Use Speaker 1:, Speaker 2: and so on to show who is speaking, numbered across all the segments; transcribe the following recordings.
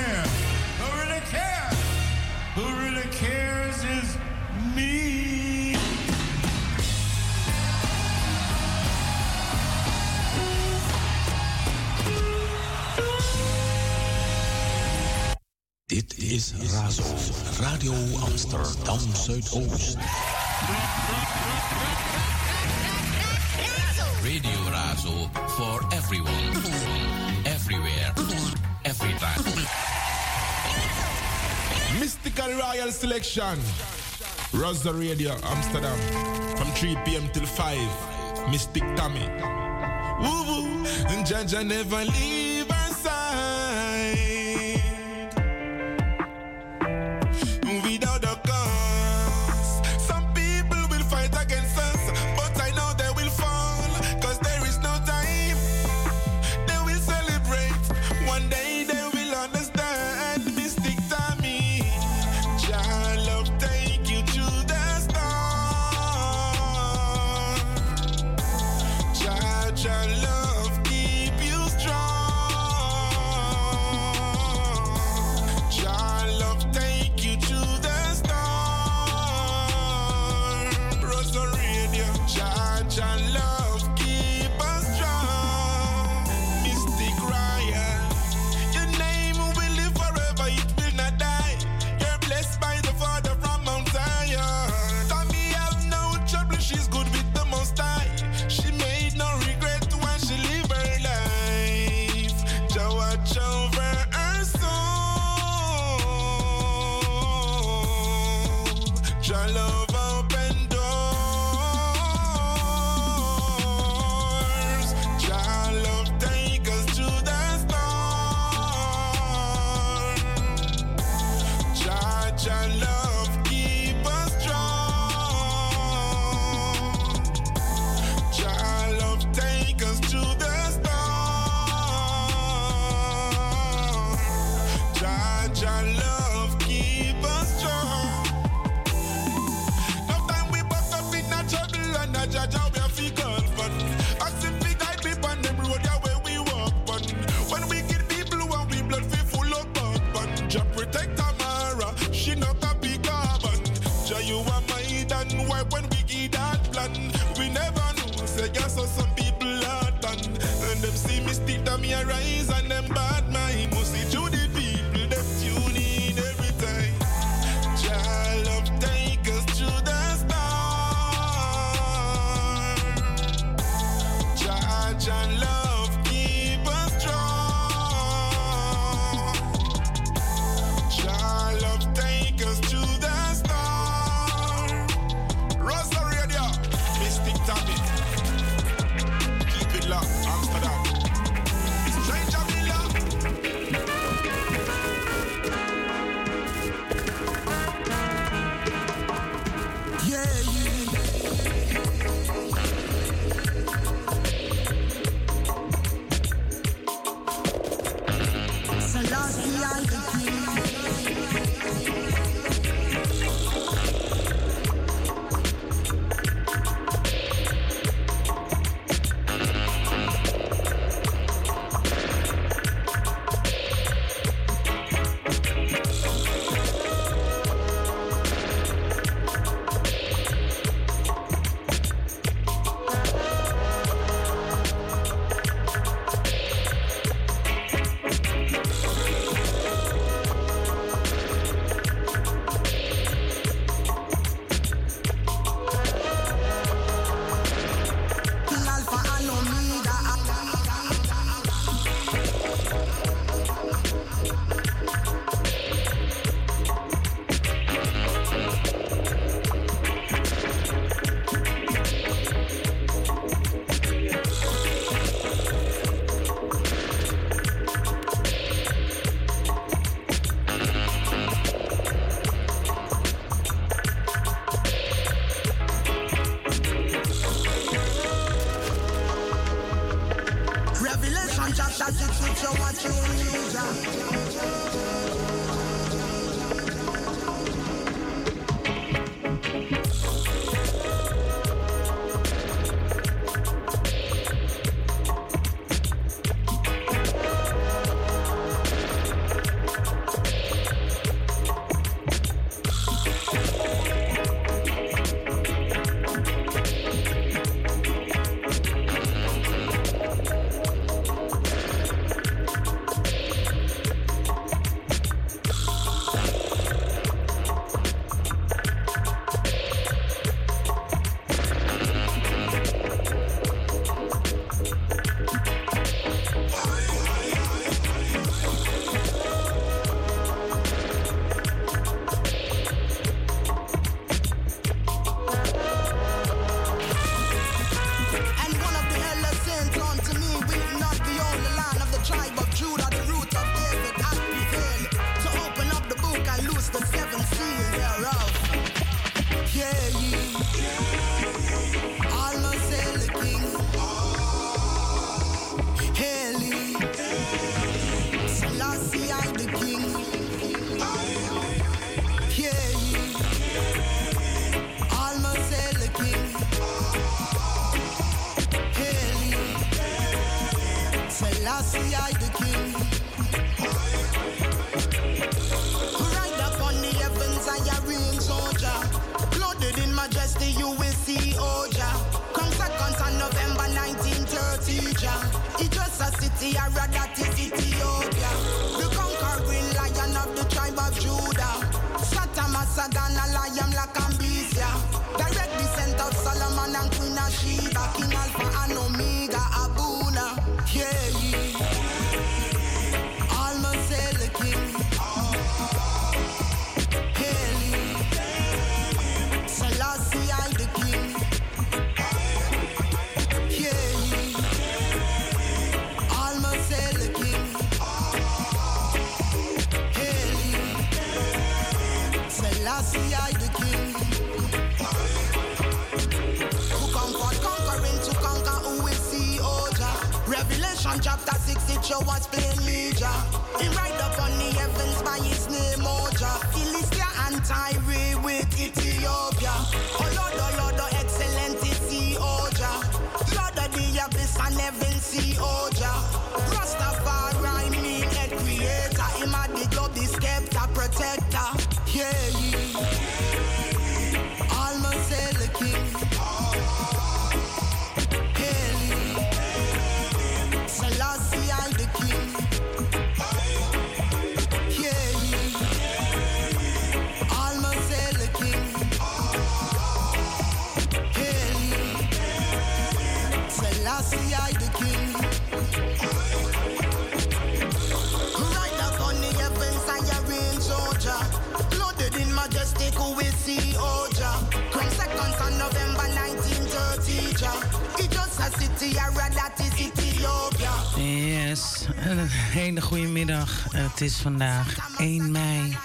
Speaker 1: care? Who really cares? Who really cares is me.
Speaker 2: Dit is Razo, Radio Amsterdam Zuidoost. Radio Razo for everyone, everywhere.
Speaker 3: Mystical Royal Selection. Razo Radio, Amsterdam. From 3 p.m. till 5. Mystic Tommy. Woo woo. And Jaja never leave.
Speaker 4: Heaven
Speaker 5: Yes, een hele goede middag. Het is vandaag 1 mei.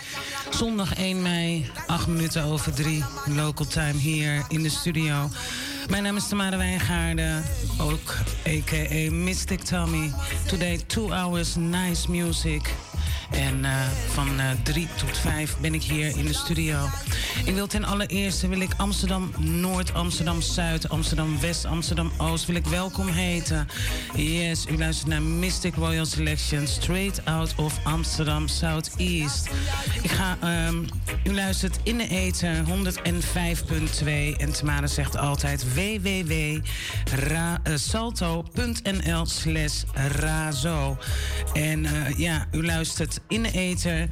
Speaker 5: Zondag 1 mei, 8 minuten over 3. Local time hier in de studio. Mijn naam is Tamara Wijngaarden, ook a.k.a. Mystic Tommy. Today two hours nice music. En eh, van 3 tot 5 ben ik hier in de studio. Ik wil ten allereerste wil ik Amsterdam Noord, Amsterdam Zuid, Amsterdam West, Amsterdam Oost wil ik welkom heten. Yes, u luistert naar Mystic Royal Selection, straight out of Amsterdam Southeast. Ik ga, ehm, u luistert in de ether 105.2 en Tamara zegt altijd www.salto.nl slash razo. En eh, ja, u luistert in de ether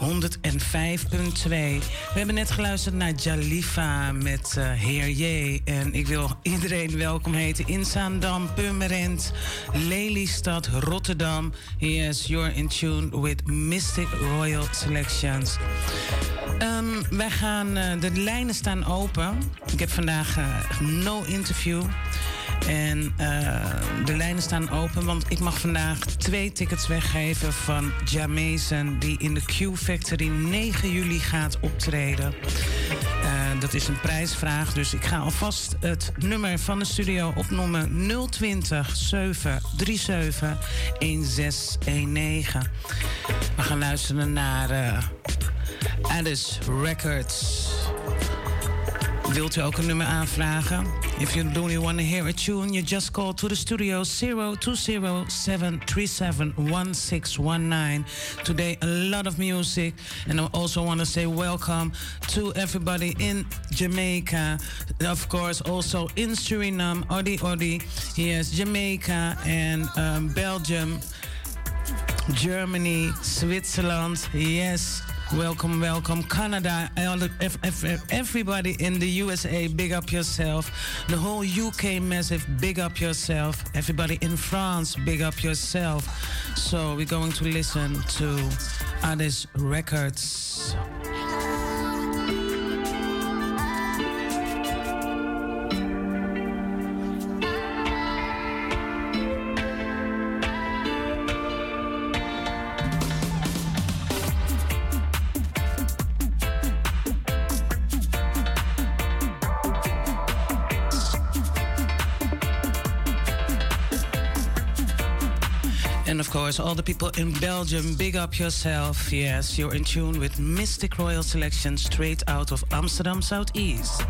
Speaker 5: 105.2. We hebben net geluisterd naar Jalifa met uh, Heer J. En ik wil iedereen welkom heten in Zaandam, Purmerend, Lelystad, Rotterdam. Yes, you're in tune with Mystic Royal Selections. Um, wij gaan, uh, de lijnen staan open. Ik heb vandaag uh, no interview. En de lijnen staan open, want ik mag vandaag twee tickets weggeven van Jamason, die in de Factory 9 juli gaat optreden. Uh, dat is een prijsvraag, dus ik ga alvast het nummer van de studio opnoemen: 020 737 1619. We gaan luisteren naar uh, Alice Records. Wilt u ook een nummer aanvragen? If you don't want to hear a tune, you just call to the studio 020-737-1619. Today, a lot of music. And I also want to say welcome to everybody in Jamaica. Of course, also in Suriname, Odi Odi. Yes, Jamaica and um, Belgium. Germany, Switzerland, yes. Welcome, welcome, Canada, everybody in the USA, big up yourself. The whole UK massive, big up yourself. Everybody in France, big up yourself. So we're going to listen to Addis Records. Course, all the people in Belgium, big up yourself. Yes, you're in tune with Mystic Royal Selection straight out of Amsterdam Southeast.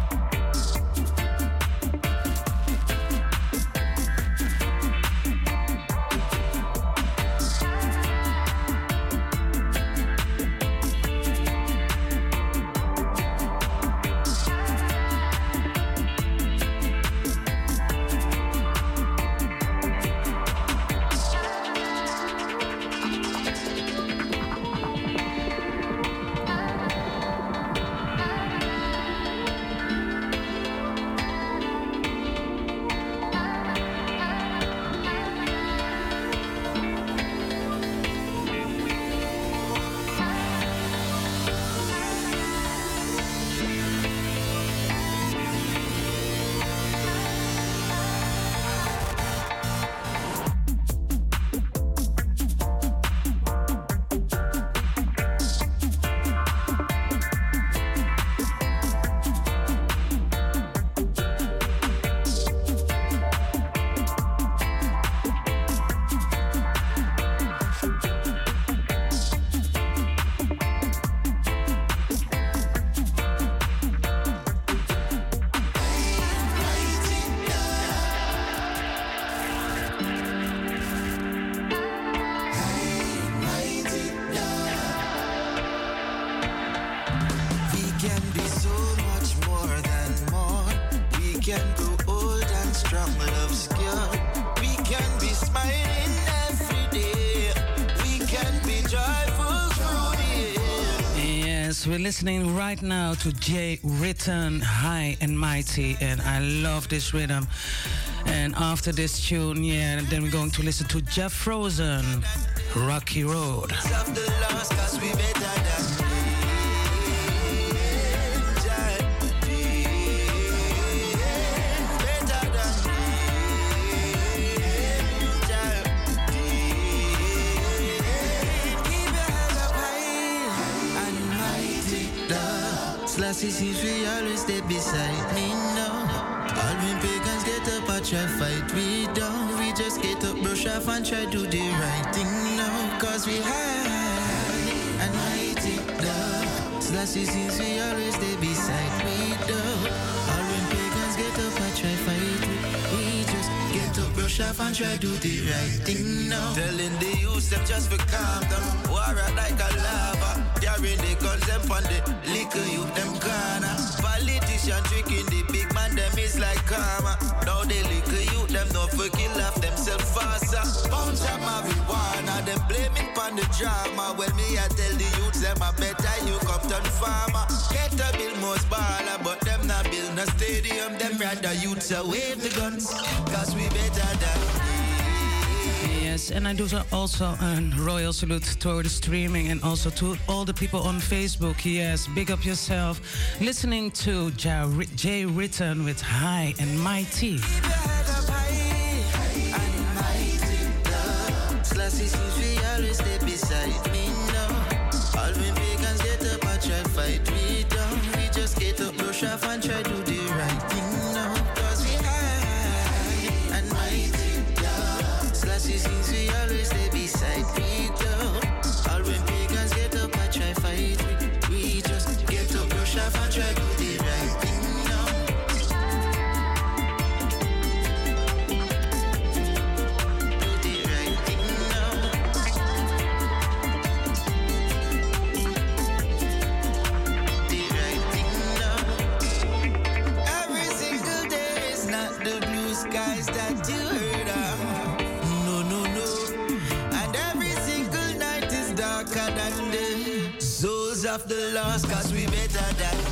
Speaker 5: Listening right now to Jay Ritten, High and Mighty, and I love this rhythm. And after this tune, yeah, and then we're going to listen to Jeff Frozen, Rocky Road.
Speaker 6: Up, off and try do the right thing now. Cause we high and mighty love. Selassie seems we always stay beside me down. All we pagans get up and try fight we, just get up, brush off and try do the right thing now. Telling the youth them just for calm down. War like a lava. Carrying the guns them on the liquor you them corner. Politician tricking the big man them is like karma. Blaming on the drama. Well me I tell the youths them I better you come turn farmer. Get a bill most baller, but them not build no stadium. Them rather youths wave the guns, cause we better than
Speaker 5: Yes, and I do also a royal salute to the streaming and also to all the people on Facebook. Yes, big up yourself. Listening to Jay Ritten with High and Mighty.
Speaker 6: And lost, cause we better than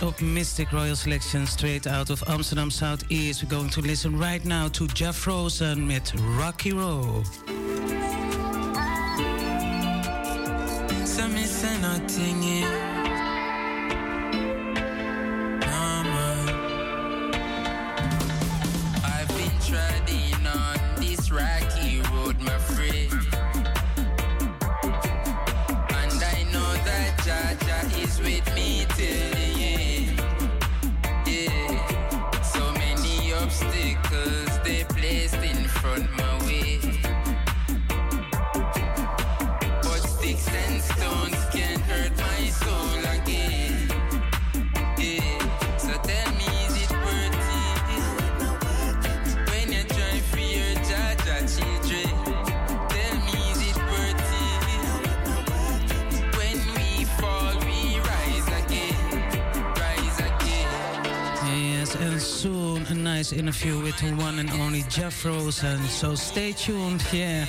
Speaker 5: op Mystic Royal Selection straight out of Amsterdam Southeast. We're going to listen right now to Jeff Rosen met Rocky Road. Jeff Rosen. So stay tuned, yeah.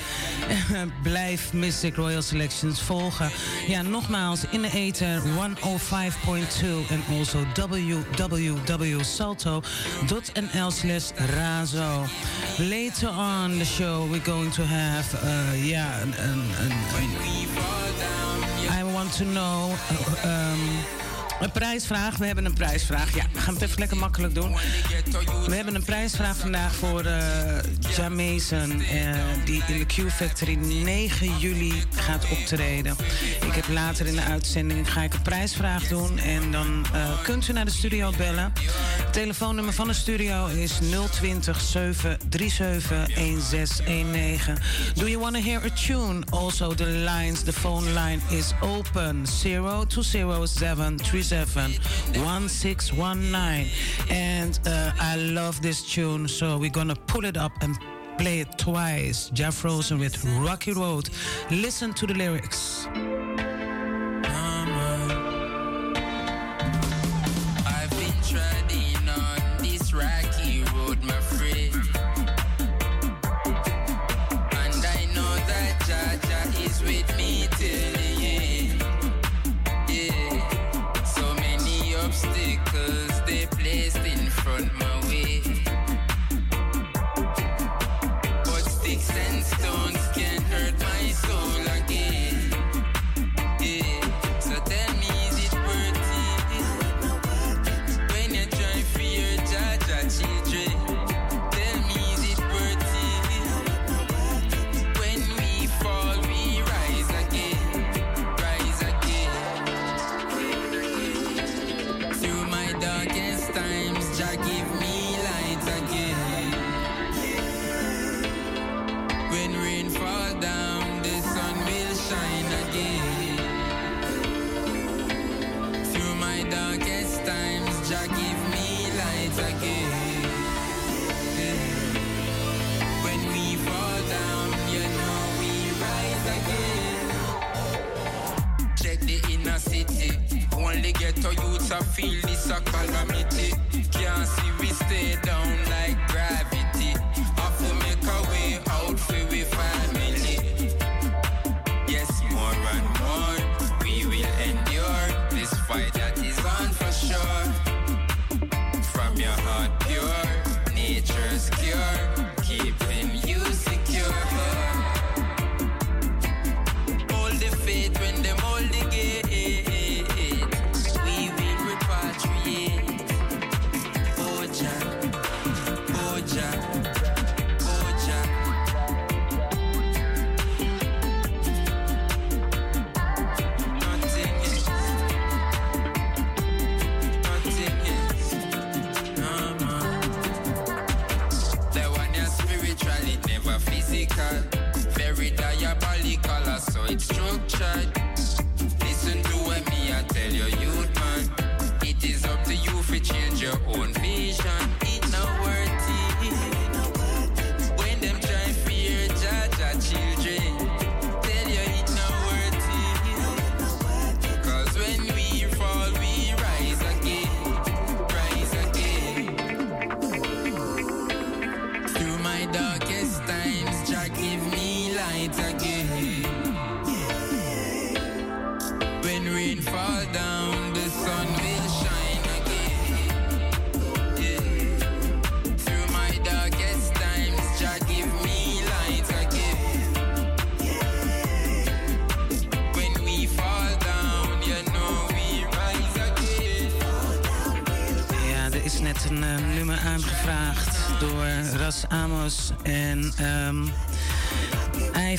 Speaker 5: Blijf Mystic Royal Selections volgen. Ja, nogmaals, in de ether 105.2 en also www.salto.nl slash razo. Later on the show, we're going to have, uh, yeah, an, I want to know uh, um,
Speaker 7: Een prijsvraag. We hebben een prijsvraag. Ja, we gaan het even lekker makkelijk doen. We hebben een prijsvraag vandaag voor uh, Ja Mason. Uh, die in de Q Factory 9 juli gaat optreden. Ik heb later in de uitzending ga ik een prijsvraag doen. En dan uh, kunt u naar de studio bellen. Telefoonnummer van de studio is 020 737 1619. Do you want to hear a tune? Also the lines, the phone line is open. 0207 1619. And uh, I love this tune, so we're gonna pull it up and play it twice. Jeff Rosen with Rocky Road. Listen to the lyrics.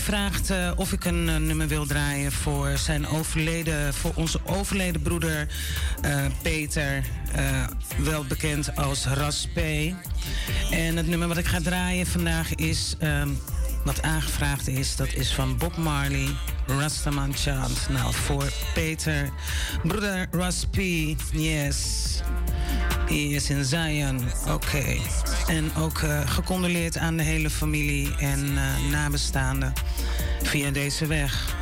Speaker 7: Eh, of ik een eh, nummer wil draaien voor zijn overleden, voor onze overleden broeder uh, Peter, wel bekend als Raspe. En het nummer wat ik ga draaien vandaag is, ehm, wat aangevraagd is, dat is van Bob Marley, Rastaman Chant. Nou, voor Peter, broeder Raspe, yes. Hij is in Zion, oké. En ook gecondoleerd aan de hele familie en nabestaanden via deze weg.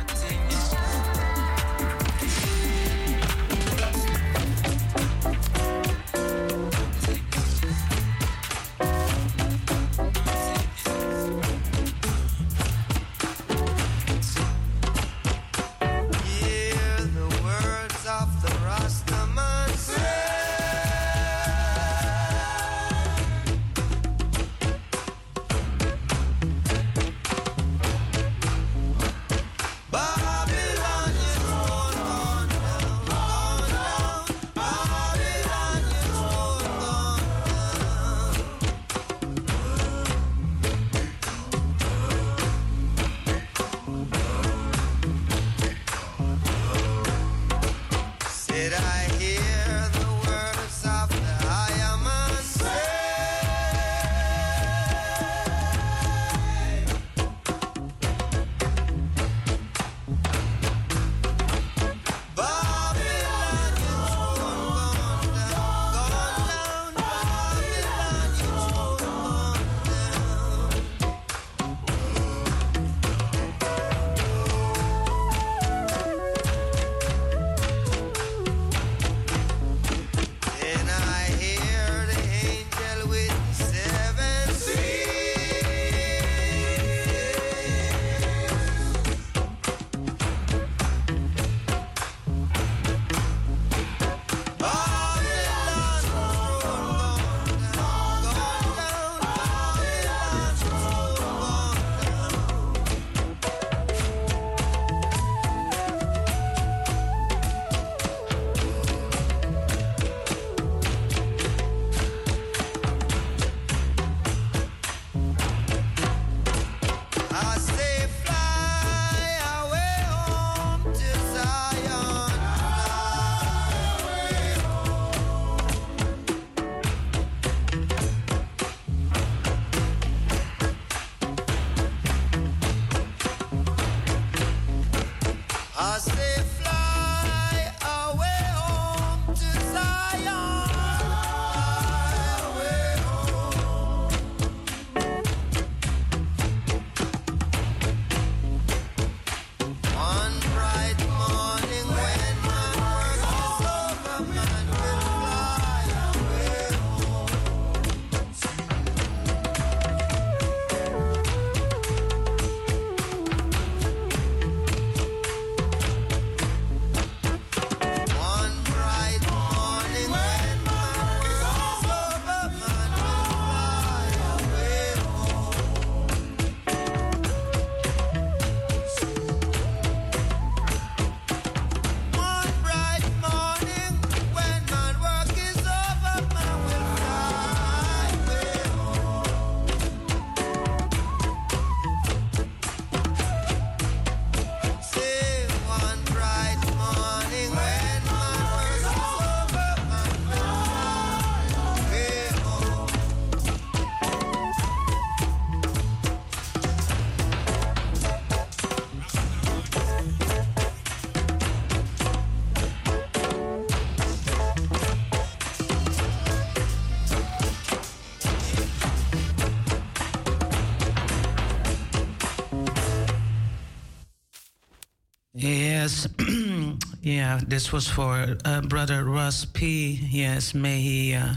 Speaker 5: Yeah, this was for uh, brother Raspe. Yes, may he uh,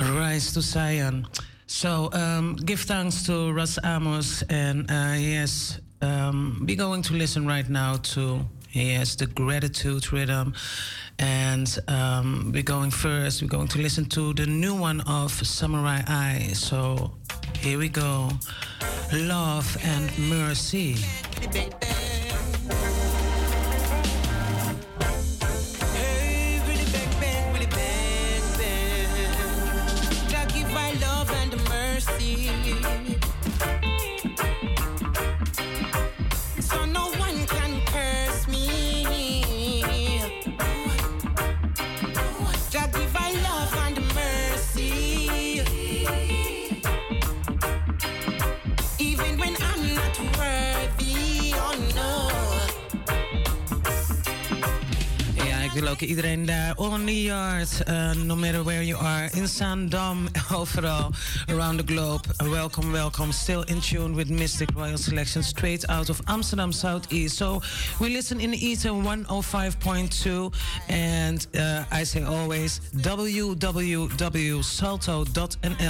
Speaker 5: rise to Zion. So um, give thanks to Russ Amos, and uh, yes, um, we're going to listen right now to yes the gratitude rhythm, and um, we're going first. We're going to listen to the new one of Samory I. So here we go, love and mercy. Iedereen daar on. Uh, no matter where you are. In Zaandam, overal around the globe. welcome, welcome. Still in tune with Mystic Royal Selection straight out of Amsterdam Southeast. So we listen in the Ether 105.2. And uh, I say always www.salto.nl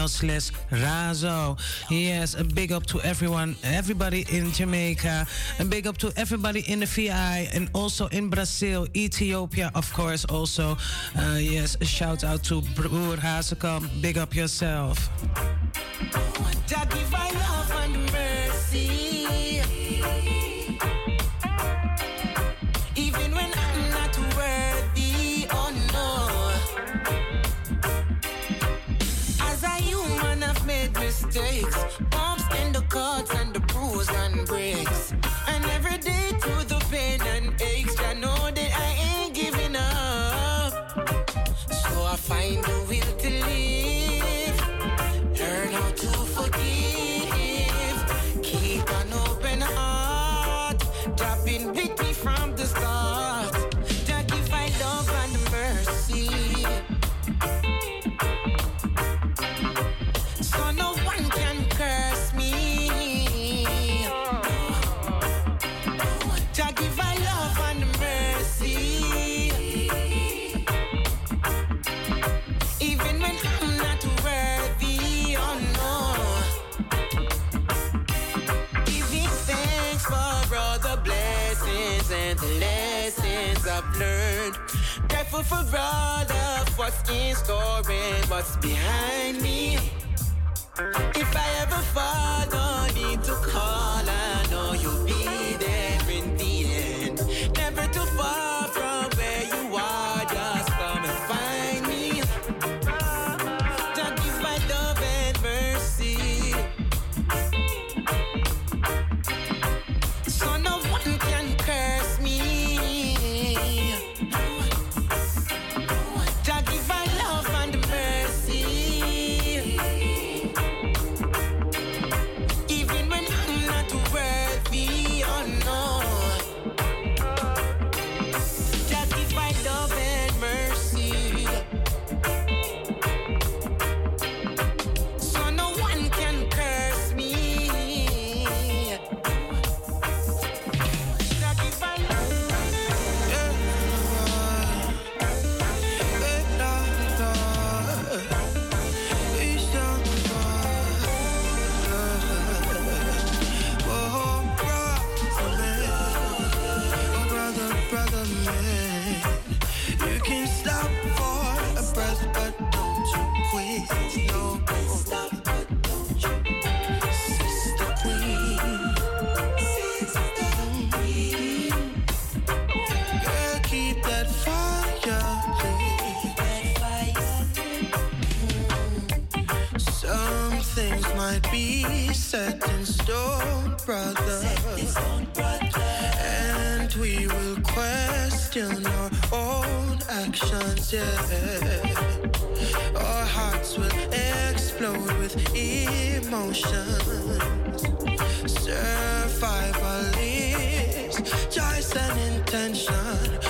Speaker 5: slash razo. Yes, a big up to everyone, everybody in Jamaica. A big up to everybody in the VI and also in Brazil, Ethiopia, of course, also. Uh, yes, shout out to Broer Hazekamp. Big up yourself.
Speaker 8: learned. Careful for all of what's in store and what's behind me. If I ever fall, no need to call
Speaker 9: on still your own actions, yeah. Our hearts will explode with emotions. Survival is choice and intention.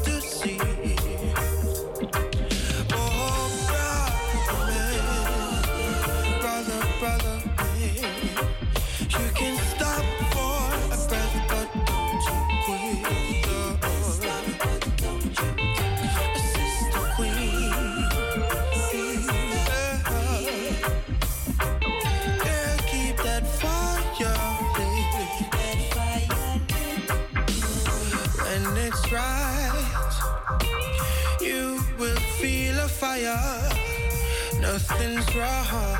Speaker 9: wrong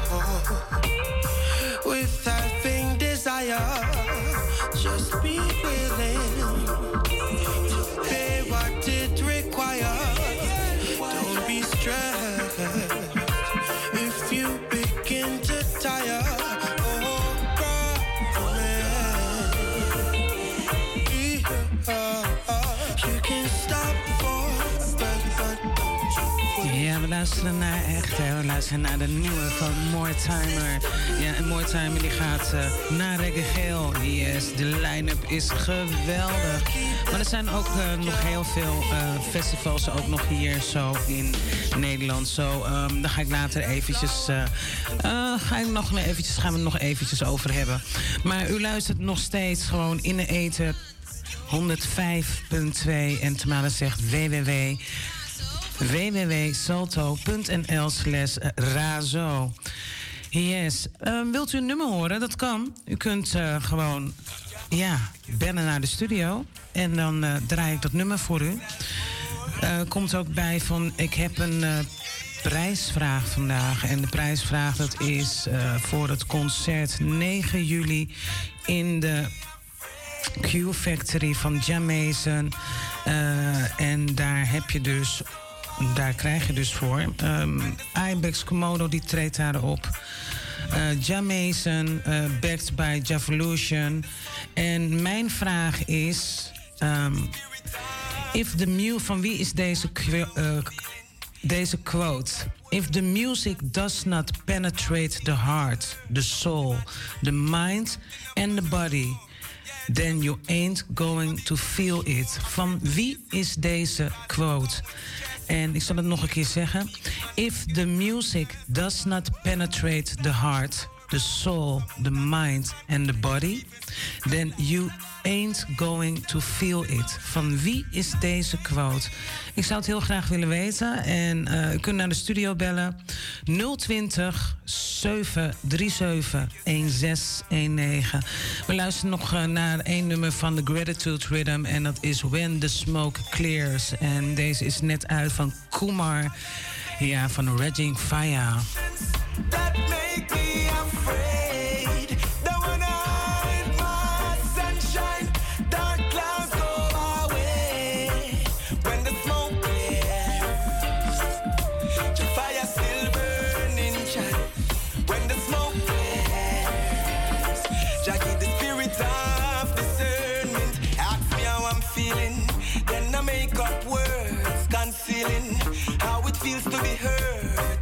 Speaker 9: with nothing, desire. Just be willing.
Speaker 5: luisteren naar echt, hè. luisteren naar de nieuwe van Moortimer. Ja, en Moortimer die gaat eh, naar Reggae Geel. Yes, de line-up is geweldig. Maar er zijn ook eh, nog heel veel eh, festivals, ook nog hier zo in Nederland. Zo, um, daar ga ik later eventjes, ga ik nog eventjes, gaan we nog eventjes over hebben. Maar u luistert nog steeds gewoon in de eten 105.2 en Tamara zegt www www.salto.nl slash razo. Yes. Ehm, wilt u een nummer horen? Dat kan. U kunt eh, gewoon ja, bellen naar de studio. En dan eh, draai ik dat nummer voor u. Eh, komt ook bij van... Ik heb een prijsvraag vandaag. En de prijsvraag dat is voor het concert 9 juli... in de Q Factory van Jam Mason. Eh, en daar heb je dus, daar krijg je dus voor. Um, Ibex Komodo die treedt daarop. Uh, Mason, eh, backed by Javolution. En mijn vraag is: ehm, if the van wie is deze, eh, deze quote? If the music does not penetrate the heart, the soul, the mind and the body, then you ain't going to feel it. Van wie is deze quote? En ik zal het nog een keer zeggen. If the music does not penetrate the heart, the soul, the mind and the body, then you ain't going to feel it. Van wie is deze quote? Ik zou het heel graag willen weten. En eh, u kunt naar de studio bellen. 020 737 1619. We luisteren nog eh, naar één nummer van The Gratitude Rhythm. En dat is When the Smoke Clears. En deze is net uit van Kumar. Ja, van Raging
Speaker 10: Fyah.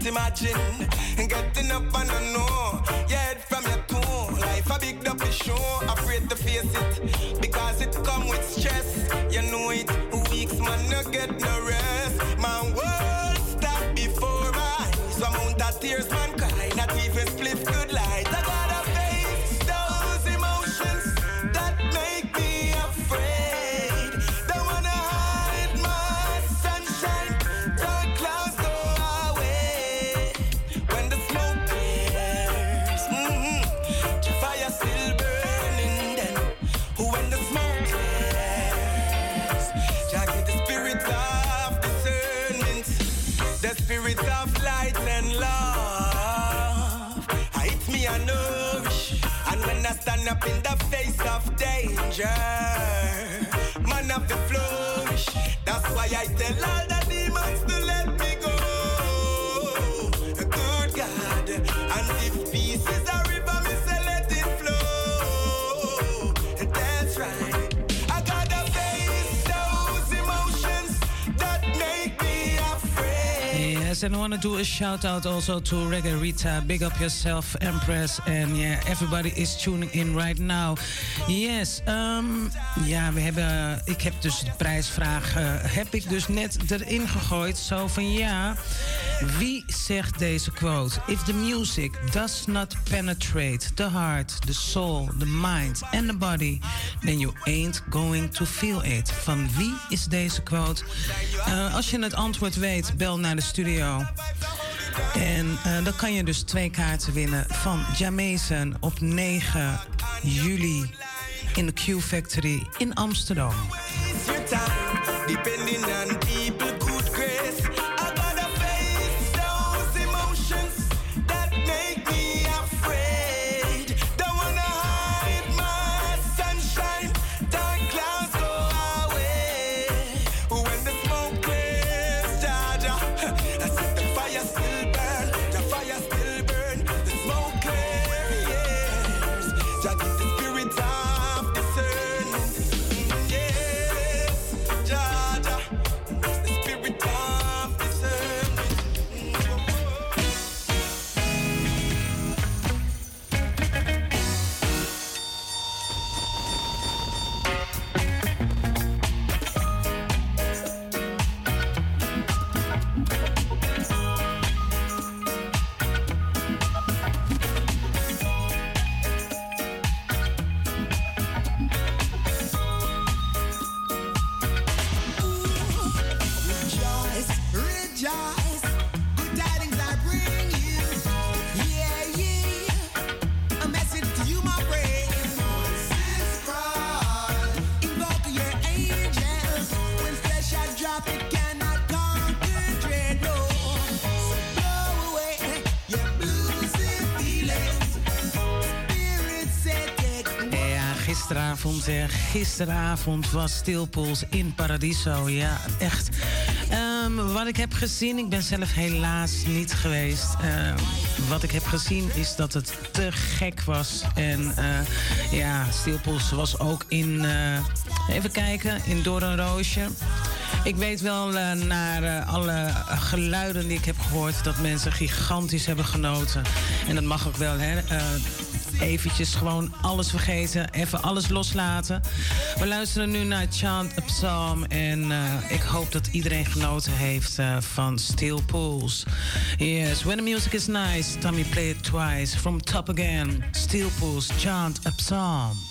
Speaker 10: Imagine getting up and I know your head from your toe. Life a big up show, afraid to face it because it come with stress. You know it, weeks man no get no rest. My world stop before my eyes. Amount of tears man up in the face of danger, man of the flourish. That's why I tell all
Speaker 5: Yes, and I want to do a shout out also to Reggae Rita. Big up yourself, Empress. And yeah, everybody is tuning in right now. Yes, um, ja, we hebben. Ik heb dus de prijsvraag. eh, heb ik dus net erin gegooid. Zo van ja. Wie zegt deze quote? If the music does not penetrate the heart, the soul, the mind and the body, then you ain't going to feel it. Van wie is deze quote? Eh, als je het antwoord weet, bel naar de studio. En eh, dan kan je dus twee kaarten winnen van Jamason op 9 juli in de Q Factory in Amsterdam.
Speaker 11: Gisteravond. Was Stilpools in Paradiso. Ja, echt. Ehm, wat ik heb gezien, ik ben zelf helaas niet geweest. Ehm, wat ik heb gezien is dat het te gek was. En uh, ja, Stilpools was ook in, uh, even kijken, in Doornroosje. Ik weet wel uh, naar alle geluiden die ik heb gehoord dat mensen gigantisch hebben genoten. En dat mag ook wel, hè? Eventjes gewoon alles vergeten, even alles loslaten. We luisteren nu naar Chant a Psalm en ik hoop dat iedereen genoten heeft van Steel Pools. Yes, when the music is nice, Tommy play it twice. From top again, Steel Pools, Chant a Psalm.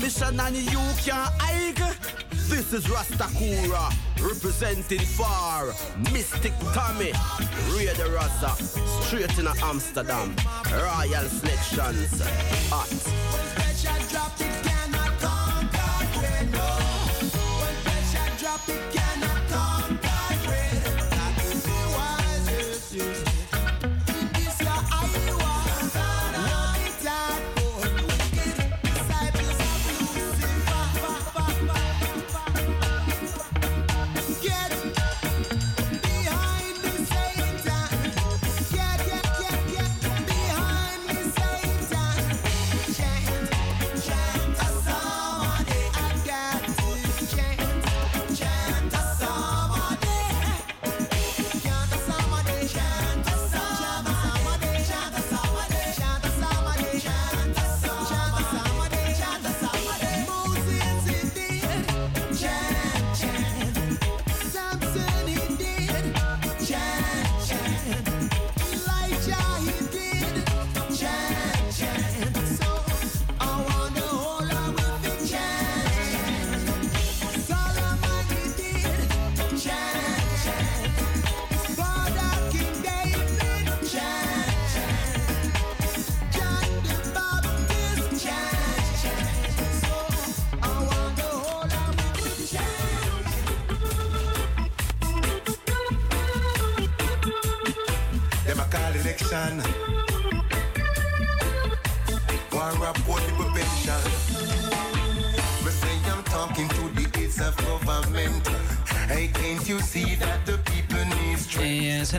Speaker 12: Mission and you can't hide. This is Rastakura representing far Mystic Tommy, Ray the Rasta, straight in Amsterdam. Royal selections, hot.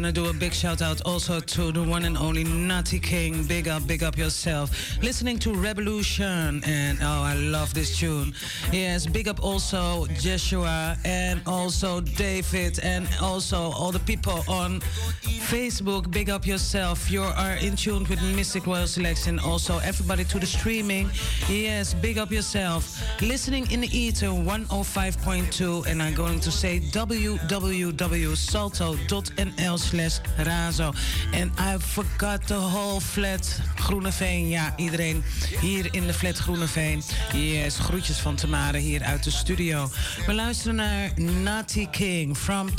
Speaker 5: I do a big shout out also to the one and only Natty King. Big up, big up yourself. Listening to Revolution, and oh, I love this tune. Yes, big up also Joshua and also David, and also all the people on Facebook. Big up yourself. You are in tune with Mystic Royal Selection. Also, everybody to the streaming. Yes, big up yourself. Listening in the ether 105.2, and I'm going to say www.salto.nl slash razo. And I forgot the whole flat Groeneveen. Ja, iedereen hier in de flat Groeneveen. Yes, groetjes van Tamara hier uit de studio. We luisteren naar Natty King from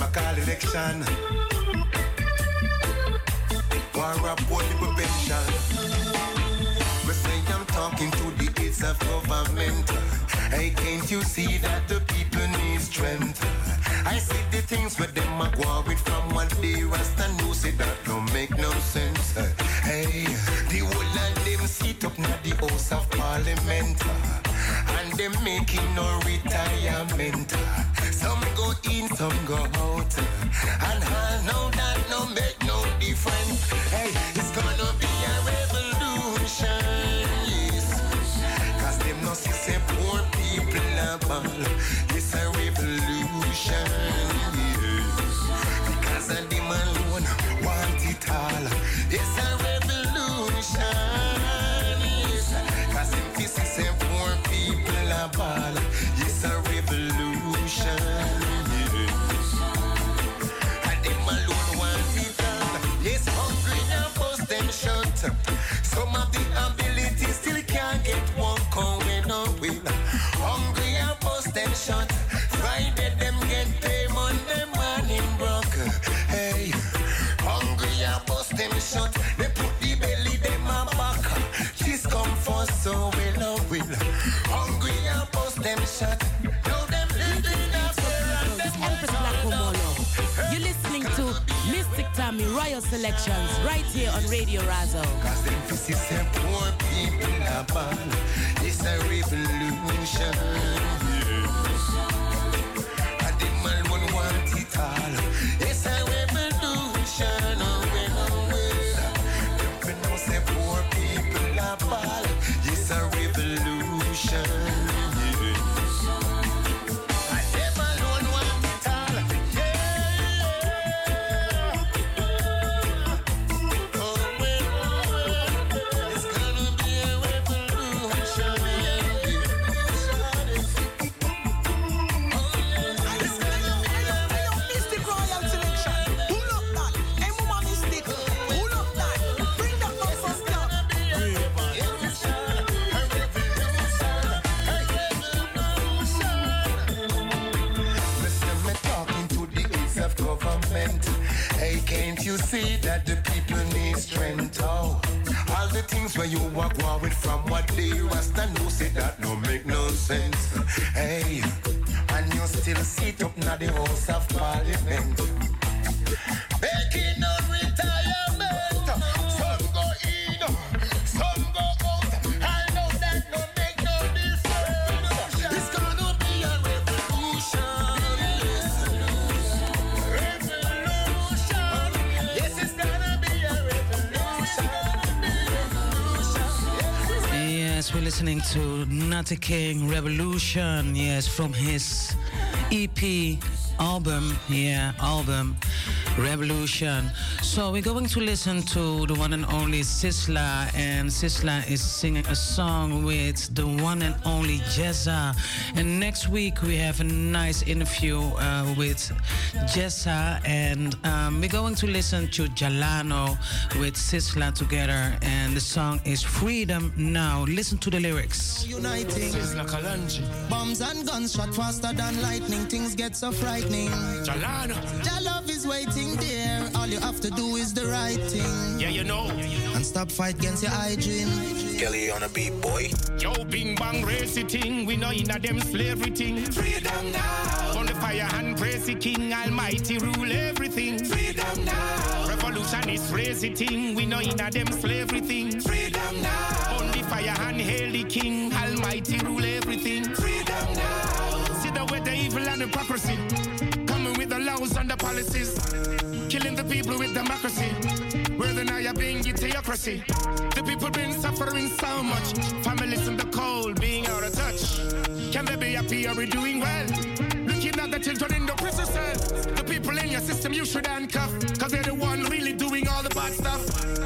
Speaker 13: a call election. Hey, can't you see that the people need strength? I see the things with them a go with from what they rasta know say that don't make no sense. Hey, the whole of them sit up na the house of parliament. And them making no retirement. Some go in, some go out.
Speaker 14: Royal Selections right here on Radio Razo.
Speaker 13: Cause them pussy say poor people are bad. It's a revolution. And Revolution. Yes,
Speaker 5: from his EP album. Yeah, album Revolution. So we're going to listen to the one and only Sizzla, and Sizzla is singing a song with the one and only Jessa. And next week we have a nice interview uh, with Jessa, and um, we're going to listen to Jalano with Sizzla together, and the song is Freedom Now. Listen to the lyrics.
Speaker 11: Uniting. Bombs and guns shot faster than lightning. Things get so frightening.
Speaker 15: Jalano.
Speaker 11: Your love is waiting there. All you have to do is the right thing.
Speaker 15: Yeah, you know.
Speaker 11: And stop fight against your hygiene.
Speaker 15: Kelly on a beat, boy. Yo, bing bang racy ting. We know in a them slavery ting. Freedom now. Fire hand
Speaker 16: praise the King Almighty, rule everything. Freedom now. Revolution is crazy thing. We know in a them slavery thing. Freedom now. Only fire and hail the King Almighty, rule everything. Freedom now. See the way the evil and hypocrisy. Coming with the laws and the policies. Killing the people with democracy. Where the now being theocracy. The people been suffering so much. Families in the cold, being out of touch. Can they be happy? Are we doing well? Looking the children in the prison cell. The people in your system you should handcuff. Cause they're the one really doing all the bad stuff.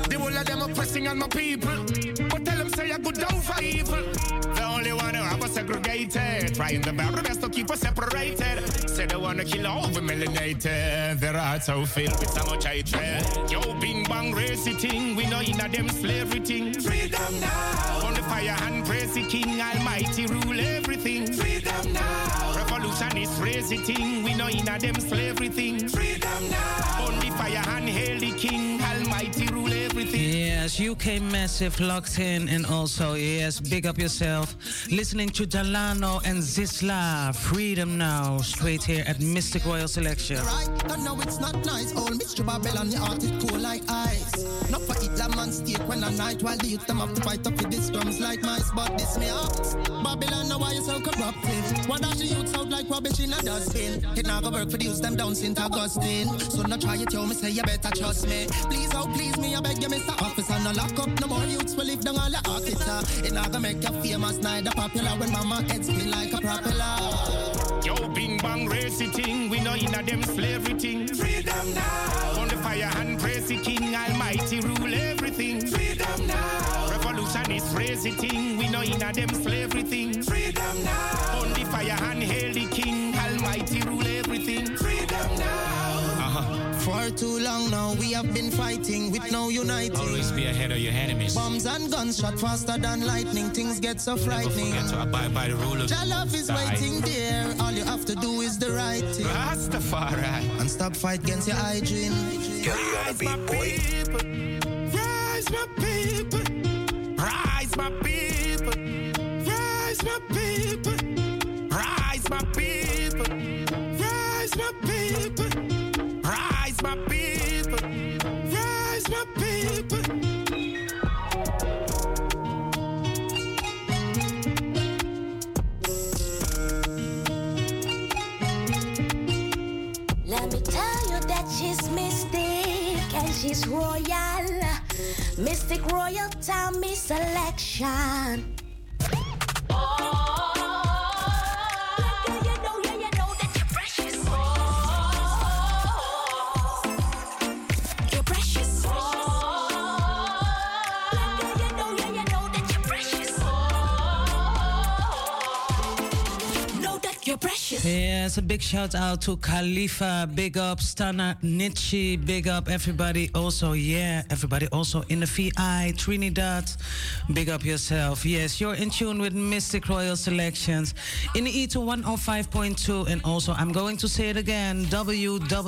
Speaker 16: They whole of them oppressing on my people. But tell them say I good down for evil. Trying the very best to keep us separated. Said I wanna kill all the melanated. Their hearts are filled with so much hatred. Yo, bing bang racy thing. We know in a them slavery thing. Freedom now. On the fire and praise the King Almighty rule everything. Freedom now. Revolution is crazy thing. We know in a them slavery thing. Freedom now. On the fire and hail the King
Speaker 5: Yes, UK Massive locked in, and also, yes, big up yourself. Listening to Delano and Sizzla, Freedom Now, straight here at Mystic Royal Selection.
Speaker 17: Right, I know it's not nice. Old Mr. Babylon, your heart is cool like ice. Not for Hitler man steak when I night while the youth them have to fight up with these drums like mice. But this me ask, Babylon, now why you so corruptive? Why does the youth sound like rubbish in a dustbin? It not go work for the youth them down St. Augustine. So not try it, yo, me say you better trust me. Please, oh please me, I beg you, Mr. Officer, no lock up no more youths will live down all the officer. It not gonna make you famous, neither popular when mama head spin like a propeller.
Speaker 16: Yo, bing bang racy thing. We know in a them slavery thing. Freedom now. On the fire and praise the King Almighty rule everything. Freedom now. Revolution is crazy thing. We know in a them slavery thing. Freedom now. On the fire and hail the King
Speaker 17: For too long now, we have been fighting with no uniting.
Speaker 18: Always be ahead of your enemies.
Speaker 17: Bombs and guns shot faster than lightning. Things get so frightening.
Speaker 18: Never
Speaker 17: frightening.
Speaker 18: forget to abide by the rule of
Speaker 17: Your love is
Speaker 18: the
Speaker 17: waiting there. All you have to do is the right thing.
Speaker 16: Rastafari.
Speaker 17: And stop fight against your hygiene.
Speaker 16: Rise, my people. Rise, my people. Rise, my people. Rise, my people.
Speaker 19: She's royal. Mystic Royal Tommy selection.
Speaker 5: Yes, a big shout out to Khalifa, big up Stana Nietzsche, big up everybody. Also, yeah, everybody also in the VI, Trinidad, big up yourself. Yes, you're in tune with Mystic Royal Selections in the E to 105.2. And also, I'm going to say it again www.salto.nl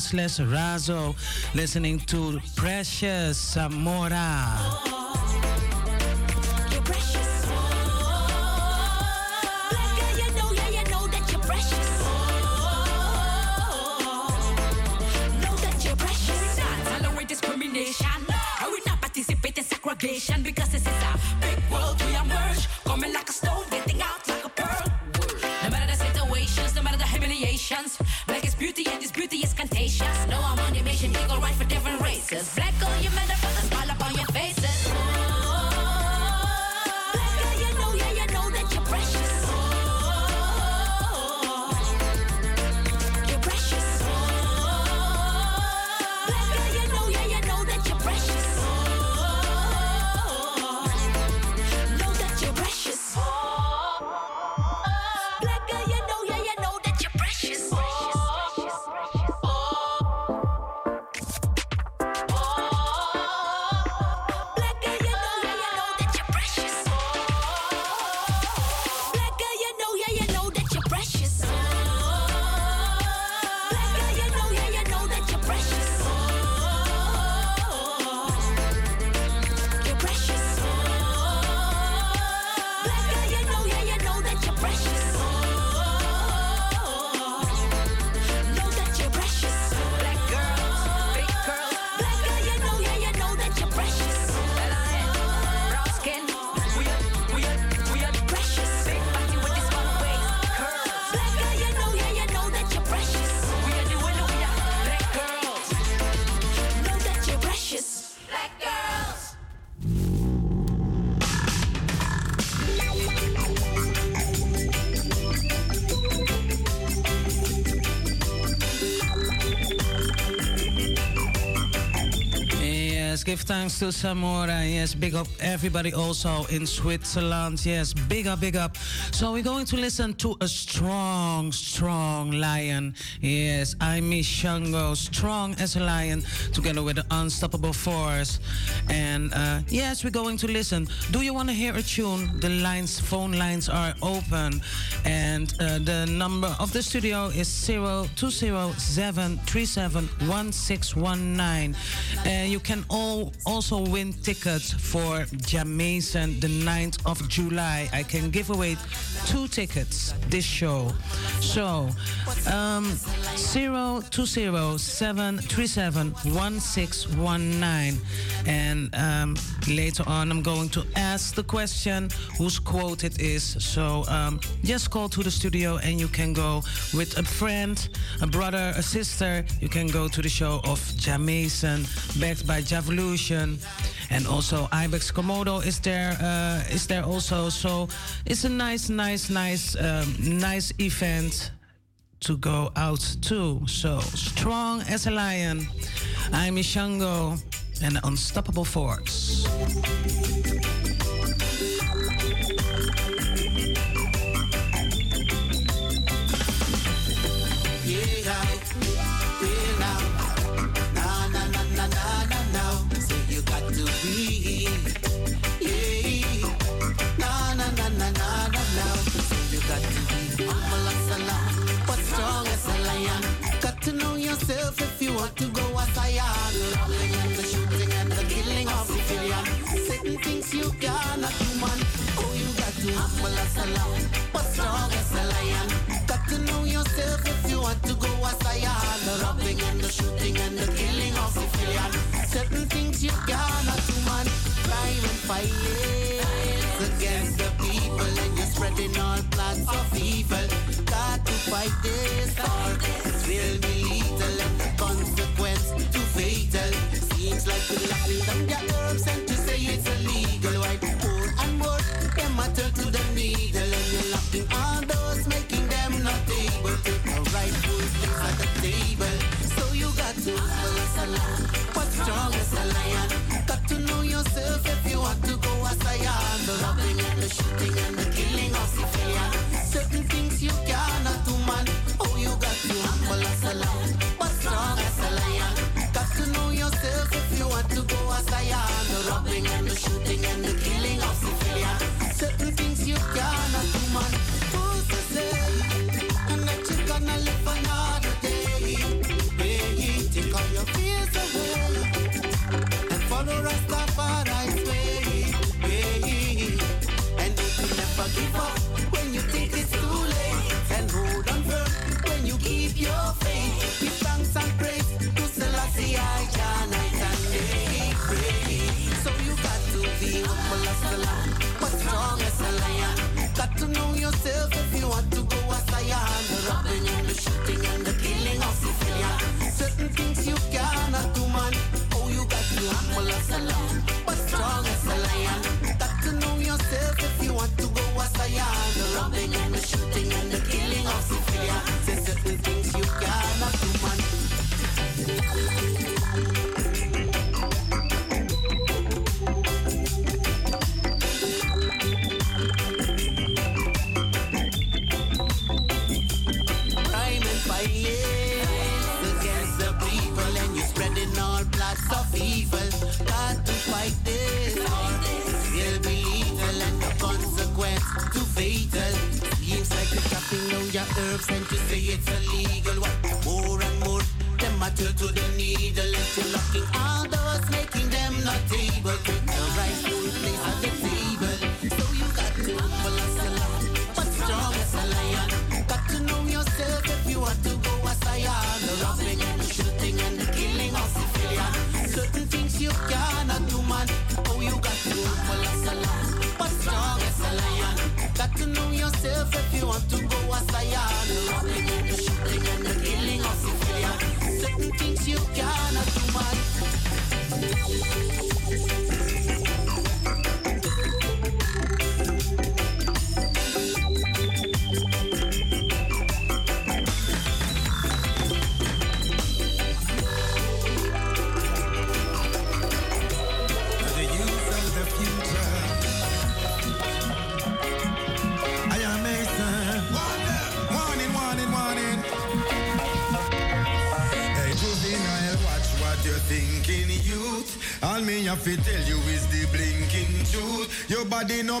Speaker 5: slash razo. Listening to Precious Samora.
Speaker 20: Discrimination. I will not participate in segregation because this is a big world we emerge. Coming like a stone, getting out like a pearl. No matter the situations, no matter the humiliations. Black is beauty and this beauty is contagious. No, I'm on a mission, equal right for different races. Black
Speaker 5: thanks to Samora. Yes, big up everybody also in Switzerland. Yes, big up, big up. So we're going to listen to a strong, strong lion. Yes, I'm Miss Shango, strong as a lion, together with the unstoppable force. And uh, yes, we're going to listen. Do you want to hear a tune? The lines, phone lines are open, and uh, the number of the studio is 0207371619. And you can all also win tickets for Jah Mason the 9th of July. I can give away two tickets this show. So, um, 0207371619. And um, later on, I'm going to ask the question whose quote it is. So, um, just call to the studio and you can go with a friend, a brother, a sister. You can go to the show of Jah Mason, backed by Javolution. And also Ibex Komodo is there uh, is there also. So it's a nice, nice, nice, um, nice event to go out to. So strong as a lion. I'm Ishango an unstoppable force.
Speaker 11: You. Oh, you got to a but strong as a lion. Got to know yourself if you want to go as a lion. The robbing and the shooting and the killing. Certain things you. Crime and violence against the people, and you're spreading all of evil. Got to fight this, or it will be lethal, and the consequence too fatal. Seems like we're if you want to go as a lion. The robbing and the shooting and the killing of civilian. Certain things you cannot do, man. Oh, you got to humble as a lamb, but strong as a lion. Got to know yourself if you want to go as a lion. The robbing and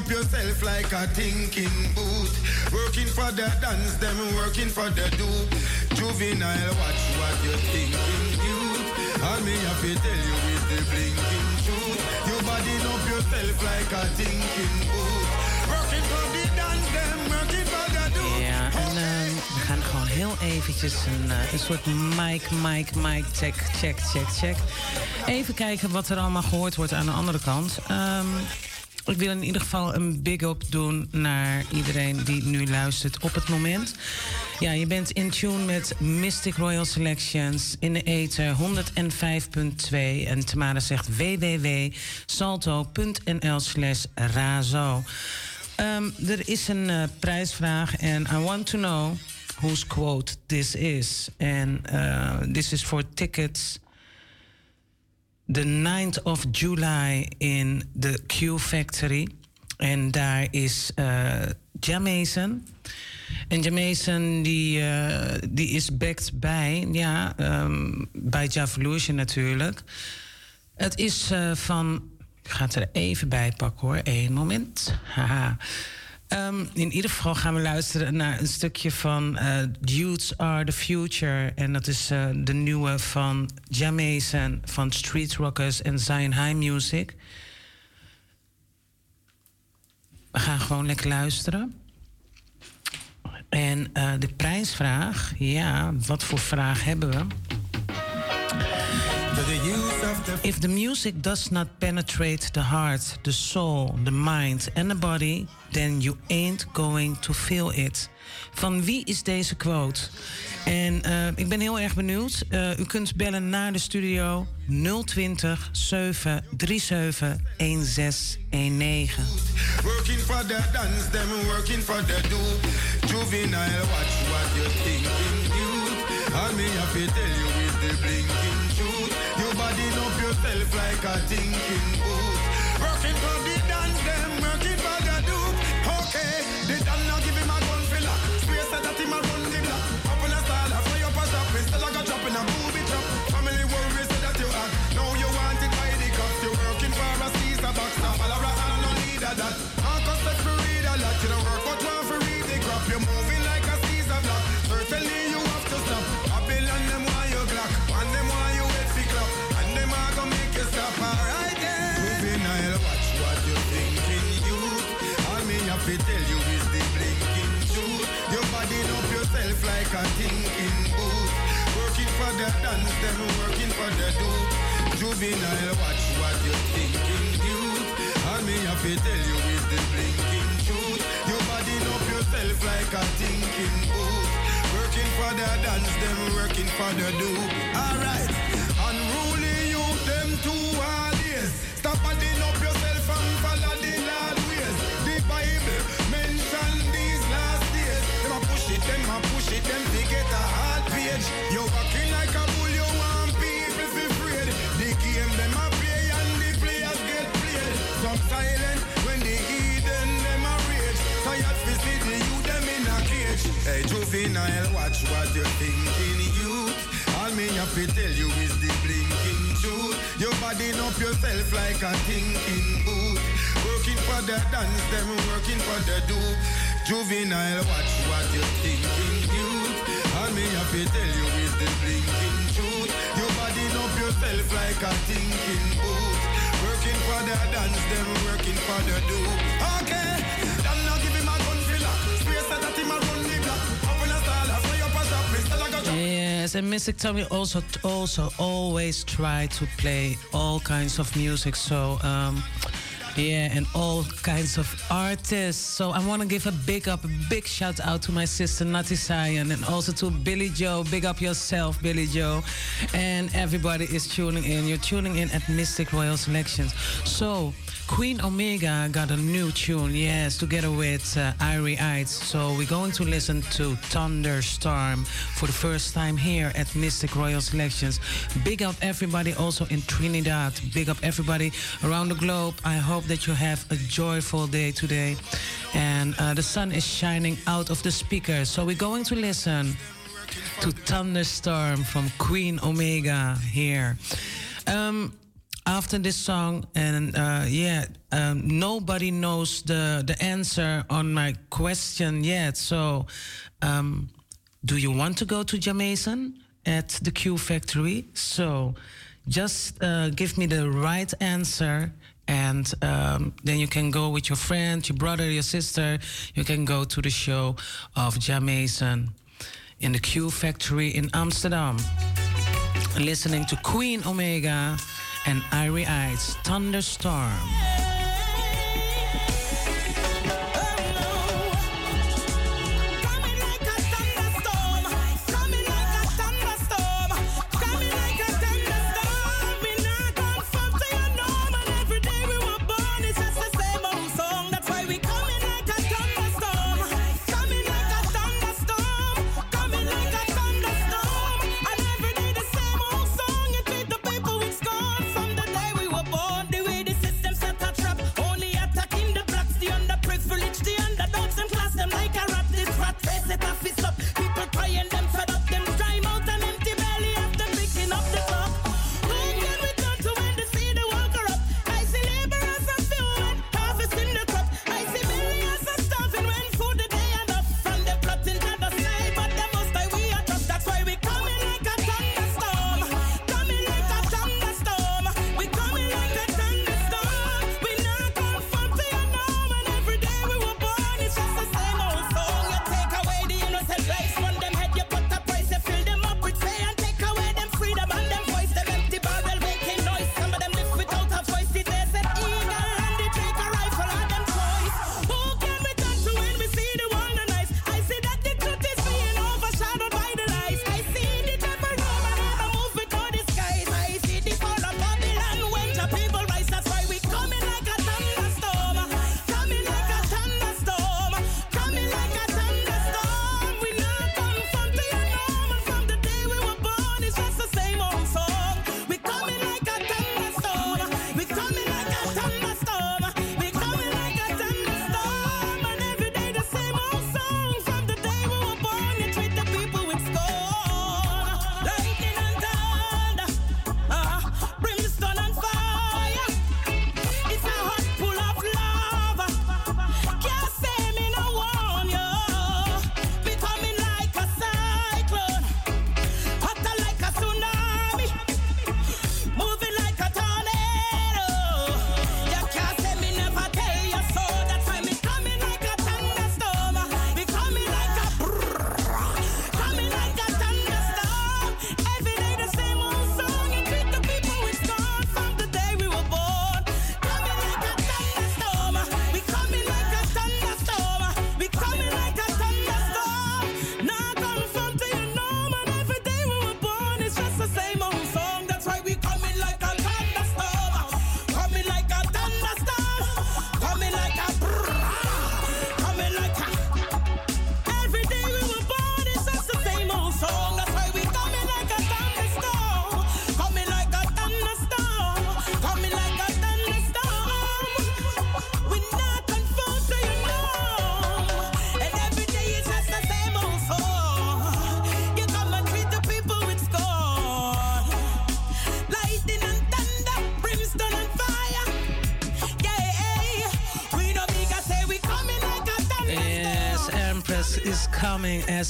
Speaker 11: up yourself like a
Speaker 21: thinking boot. Working for the dance, them working for the do. Juvenile, watch what you thinking, youth. All me have to tell you is the blinking truth. You bodying up yourself like a thinking boot. Working for the dance, them working for the do.
Speaker 5: Ja, en ehm, we gaan gewoon heel eventjes een, eh, een soort mic, mic, mic, check, check, check, check. Even kijken wat er allemaal gehoord wordt aan de andere kant. Ik wil in ieder geval een big up doen naar iedereen die nu luistert op het moment. Ja, je bent in tune met Mystic Royal Selections in de ether 105.2. En Tamara zegt www.salto.nl slash razo. Ehm, er is een eh, prijsvraag en I want to know whose quote this is. En uh, this is for tickets the 9th of July in the Q Factory. En daar is uh. En Jamason die, uh, die is backed bij, ja, um, bij Javolution natuurlijk. Het is uh, van, ik ga het er even bij pakken hoor, één moment. Haha. Um, in ieder geval gaan we luisteren naar een stukje van uh, Dudes Are the Future. En dat is uh, de nieuwe van Jamason van Street Rockers en Zion High Music. We gaan gewoon lekker luisteren. En uh, de prijsvraag, ja, wat voor vraag hebben we? If the music does not penetrate the heart, the soul, the mind and the body, then you ain't going to feel it. Van wie is deze quote? En uh, ik ben heel erg benieuwd. Uh, u kunt bellen naar de studio 020 737 1619.
Speaker 21: Working for the dance, them working for the do. Juvenile, watch what you. All me have to tell you is the blinking truth. Like a thinking boot. Working for the Juvenile, watch what you're thinking, you. All me have to tell you is the blinking truth. You body up yourself like a thinking boot. Working for the dance, them working for the do. Alright, unruly you, them two are days. Stop up Hey juvenile, watch what you're thinking, youth. All me have to tell you is the blinking truth. You bodying up yourself like a thinking boot. Working for the dance, them working for the do. Juvenile, watch what you're thinking, youth. All me have to tell you is the blinking truth. You bodying up yourself like a thinking boot. Working for the dance, them working for the do. Okay,
Speaker 5: Yes, and Mystic Tommy also also always try to play all kinds of music. So um, yeah, and all kinds of artists. So I want to give a big up, a big shout out to my sister Nati Sayan, and also to Billy Joe. Big up yourself, Billy Joe, and everybody is tuning in. You're tuning in at Mystic Royal Selections. So. Queen Omega got a new tune, yes, together with uh, Irie Ites. So we're going to listen to Thunderstorm for the first time here at Mystic Royal Selections. Big up everybody also in Trinidad. Big up everybody around the globe. I hope that you have a joyful day today. And uh, the sun is shining out of the speakers. So we're going to listen to Thunderstorm from Queen Omega here. Um,
Speaker 22: after this song, and uh, yeah, um, nobody knows the the answer on my question yet. So, um, do you want to go to Jah Mason at the Q Factory? So, just uh, give me the right answer. And um, then you can go with your friend, your brother, your sister. You can go to the show of Jah Mason in the Q Factory in Amsterdam. Listening to Queen Omega and Irie Ites Thunderstorm.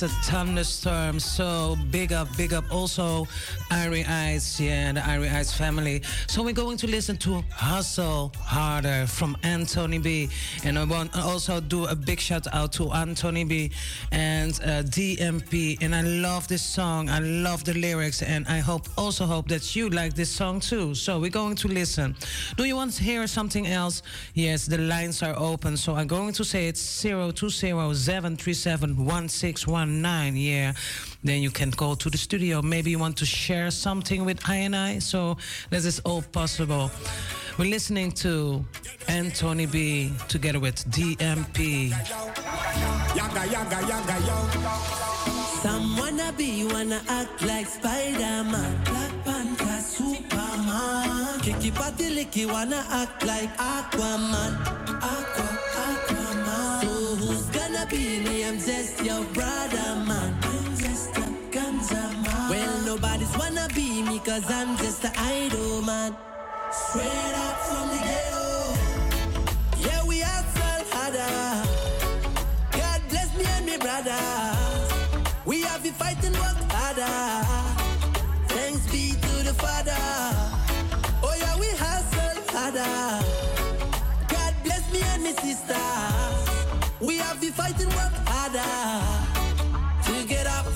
Speaker 22: As a thunderstorm. So big up, big up. Also, Irie Ites, yeah, the Irie Ites family. So we're going to listen to Hustle Harder from Anthony B. And I want to also do a big shout out to Anthony B and uh, DMP. And I love this song. I love the lyrics. And I hope also hope that you like this song too. So we're going to listen. Do you want to hear something else? Yes, the lines are open. So I'm going to say it's 020 737 1619. Yeah. Then you can go to the studio. Maybe you want to share something with I and I. So this is all possible. We're listening to Anthony B together with DMP.
Speaker 16: Yaga, yaga, yaga, yo.
Speaker 23: Some wanna be, wanna act like Spider-Man. Black Panther, Superman. Kiki Patty Licky wanna act like Aquaman. Aqua, Aquaman. So who's gonna be me? I'm just your brother, man. I'm just a ganja man. Well, nobody's wanna be me, cause I'm just an idol, man.
Speaker 9: have been fighting work harder. Thanks be to the Father. Oh yeah, we hustle harder. God bless me and my sisters. We have been fighting work harder to get up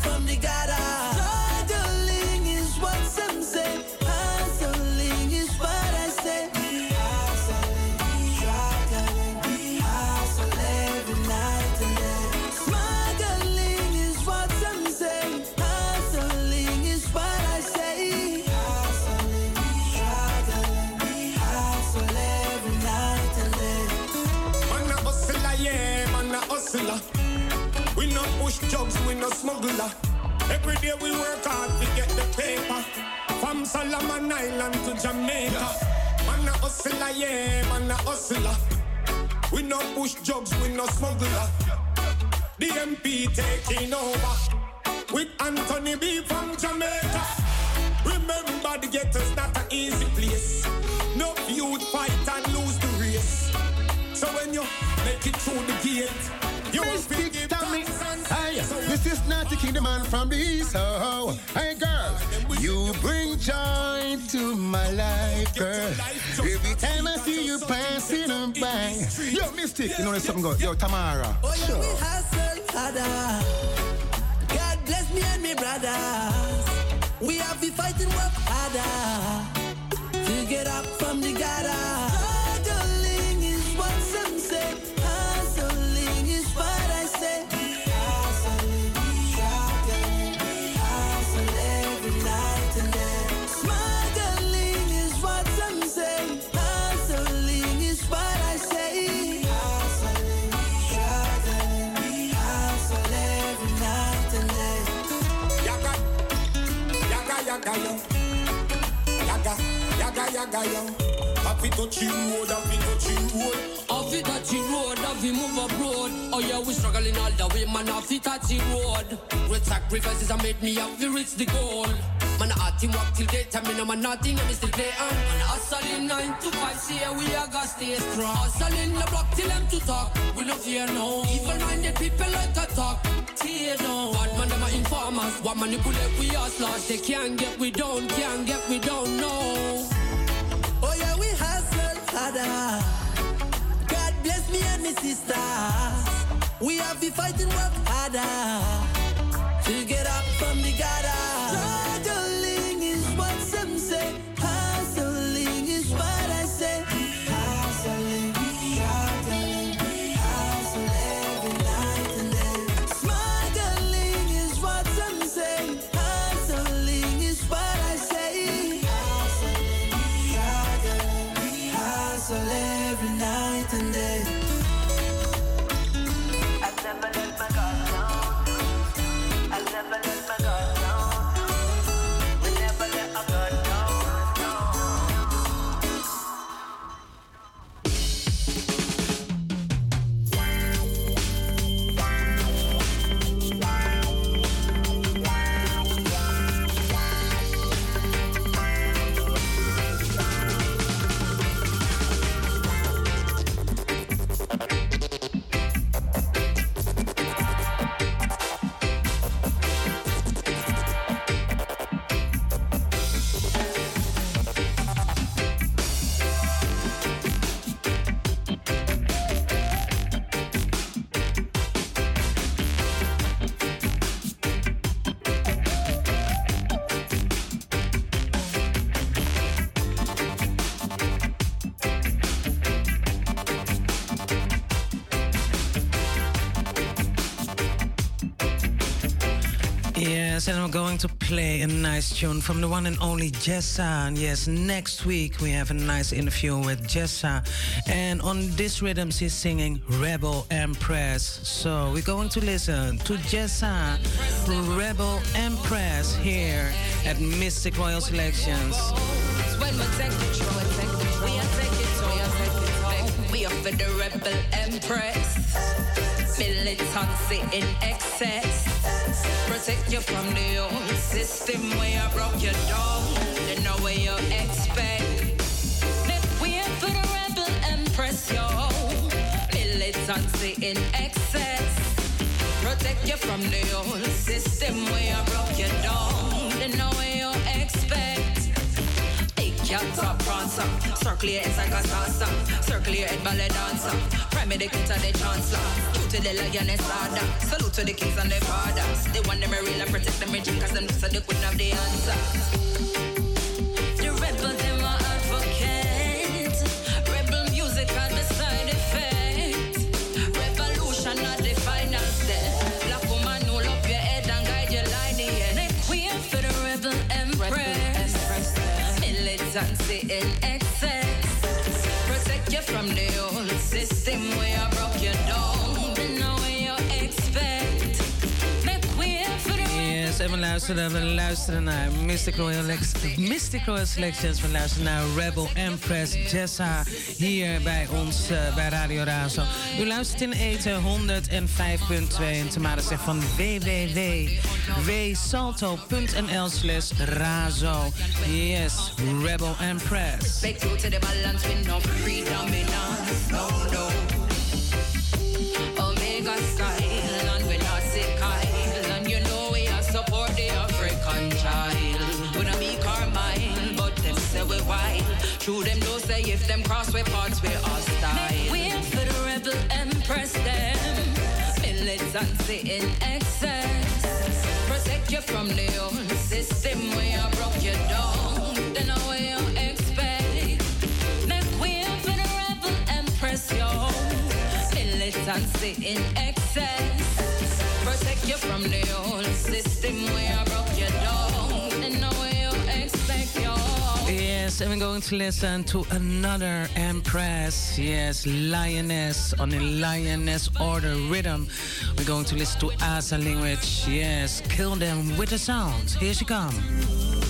Speaker 16: smuggler. Every day we work hard to get the paper. From Solomon Island to Jamaica. Man a hustler, yeah, man a hustler. We no push jobs, we no smuggler. The MP taking over. With Anthony B from Jamaica. Remember the ghetto's not an easy place. No youth fight and lose the race. So when you make it through the gate, you will feel
Speaker 24: Hey, this is not the kingdom man from the east. Oh, hey girl, you bring joy to my life, girl. Every time I see you passing by. Yo, Mystic, you know there's something good. Yo, Tamara.
Speaker 9: Oh yeah, we hustle harder. God bless me and me brothers. We have been fighting work harder to get up from the gutter.
Speaker 16: Yaga, yaga, yo. Happy touchy road, happy touchy road.
Speaker 25: Off it touchy road, off it move abroad. Oh yeah, we struggling all the way, man. Off it touchy road. Great sacrifices have made me have to reach the goal. Man, I team work till daytime, me no man nothing, and me still play on. Man, hustling nine to five, see how we are gonna stay strong. Hustling the block till them to talk, we no fear no. Even minded people like to talk, tear no. Bad man, them are informers, what manipulate we hustlers. They can't get we down, can't get we down, no.
Speaker 9: We. God bless me and my sisters. We have been fighting work harder to get up from the gutter.
Speaker 5: Play a nice tune from the one and only Jessa. And yes, next week we have a nice interview with Jessa. And on this rhythm, she's singing Rebel Empress. So we're going to listen to Jessa, Rebel Empress, here at Mystic Royal Selections.
Speaker 26: We are the rebel empress. Militancy in excess. Protect you from the old system where I broke you down. They know where you expect. We are for the rebel empress, yo. Militancy in excess.
Speaker 27: Protect you from the old system where I broke you down. Then know where cat top circle your head like a salsa, your head ballet dancer. Paramedic into the chancellor, true to the lioness order. Salute to the kings and the fathers. They want them real and protect them rich cause them so they couldn't have the answer. Militancy in excess. Protect you from the old system
Speaker 5: en we luisteren, we luisteren naar Mystic Royal, Lex, Mystic Royal Selections. We luisteren naar Rebel Empress Jessa hier bij ons eh, bij Radio Razo. U luistert in eten 105.2 en Tamara zegt van www.wsalto.nl slash razo. Yes, Rebel Empress.
Speaker 27: True them don't say if them cross we parts we hostile. We for the rebel empress them. Militancy in excess. Protect you from the old system where I broke you down. Then where you expect. Make way for the rebel empress, yo. Militancy in excess. Protect you from the old system where I
Speaker 5: And we're going to listen to another Empress. Yes, Lioness on a Lioness Order rhythm. We're going to listen to Asa language. Yes, kill them with the sound. Here she comes.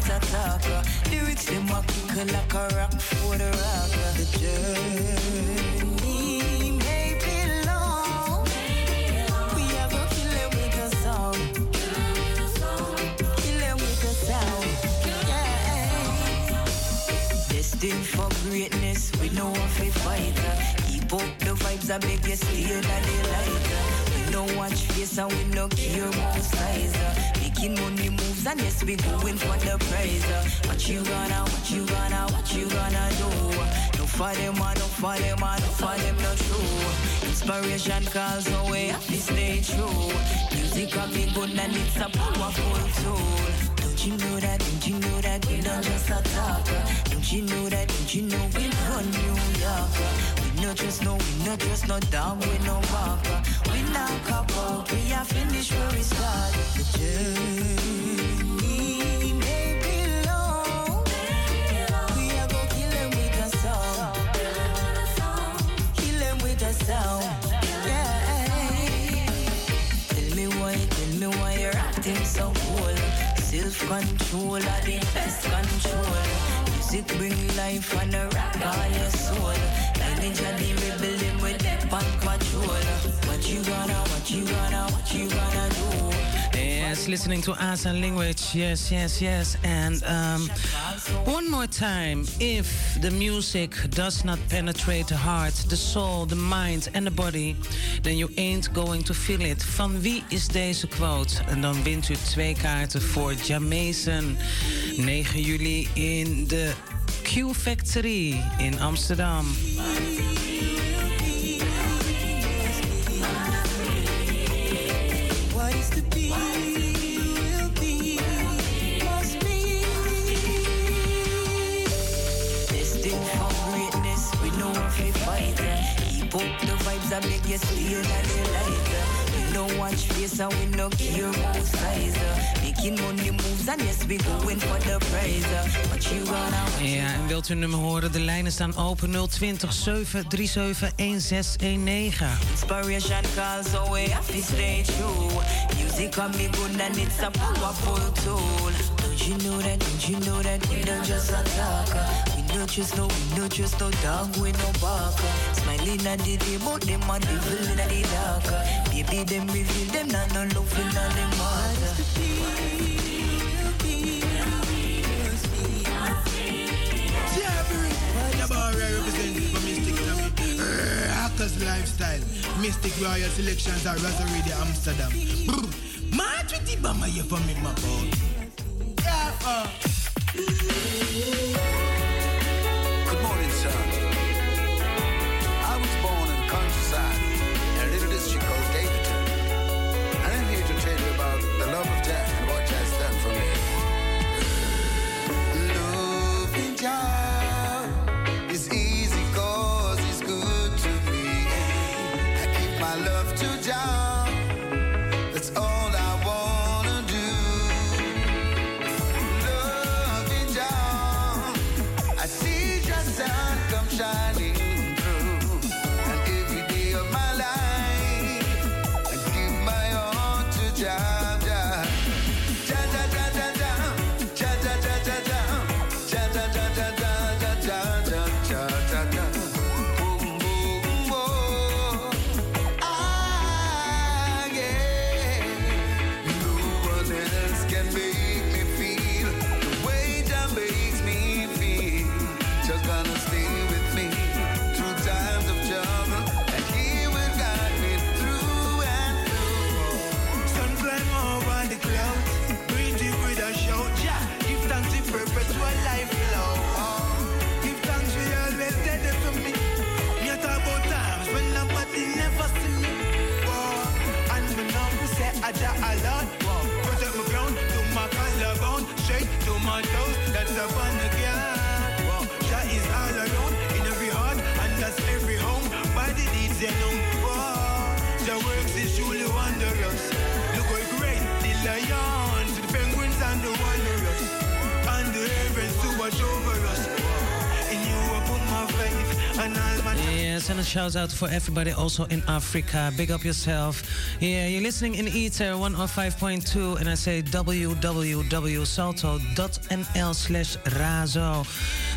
Speaker 8: A talker. Lyrics them kick like a rock for the rocker. The journey may be long. We are gonna kill them with a song. Kill them with a sound. Yeah. Destined for greatness, we know if we fight. Keep up the vibes, I beg you stay in the light. We don't watch face and we no care about size. Making money moves and yes, we going for the prize. What you gonna, what you gonna, what you gonna do? No for them, ah, no for them, ah, no for them, no true. Inspiration calls away, have to stay true. Music a big good and it's a powerful tool. Don't you know that? Don't you know that we not just a talker? Don't you know that? Don't you know we run New York? Not just no, we not just no dog, we no walker. We not cop out, we are finish where we start. The journey may be long. We are gonna kill them with a song. Kill them with a. Yeah. Tell me why, tell me why you're acting so cool. Self-control are the best control. Music bring life and a rock all your soul.
Speaker 5: Yes, listening to Asa language. Yes, yes, yes. And um, one more time. If the music does not penetrate the heart, the soul, the mind and the body, then you ain't going to feel it. Van wie is deze quote? En dan wint u twee kaarten voor Jamaican. 9 juli in de Q Factory in Amsterdam.
Speaker 8: The vibes, I beg you stay in the light.
Speaker 28: No watch face and we no care about size. uh. Making money moves and yes, we going for the prize. uh. What you gonna
Speaker 5: Ja, en wilt u een nummer horen? De lijnen staan open 020 737 1619.
Speaker 28: Inspiration calls we have to stay true. Music can be good and it's a powerful tool. Don't you know that? Don't you know that? We don't just attack. We don't just no, we don't just no dog, we no bark. Smiling at the day, but them a devil in the dark. Baby, them reveal them, not no love in all them
Speaker 10: for Mystic Tommy. Hackers lifestyle. Mystic Royal Selections are Rosary Amsterdam. Brr. March with the bama here for me, my boy. Yeah, uh.
Speaker 17: Son. I was born in the countryside in a little district called Davidton. And I'm here to tell you about the love of Jack and what Jack's done for me. Loving Jack
Speaker 5: Yes, and a shout out for everybody also in Africa. Big up yourself. Yeah, you're listening in Ether 105.2, and I say www.salto.nl slash razo.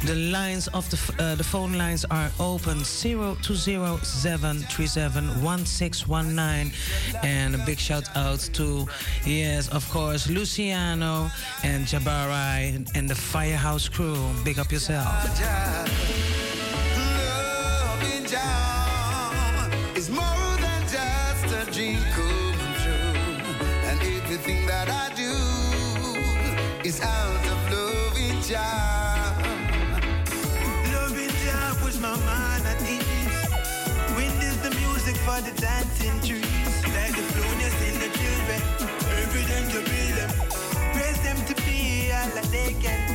Speaker 5: The lines of the, uh, the phone lines are open 0207371619. And a big shout out to, yes, of course, Luciano and Jabari and the Firehouse crew. Big up yourself.
Speaker 17: Jah is more than just a dream come true, and everything that I do is out of loving Jah.
Speaker 10: Loving Jah puts my mind at ease. Wind is the music for the dancing trees. Like the flowness in the children. Everything to be them. Praise them to be all that they can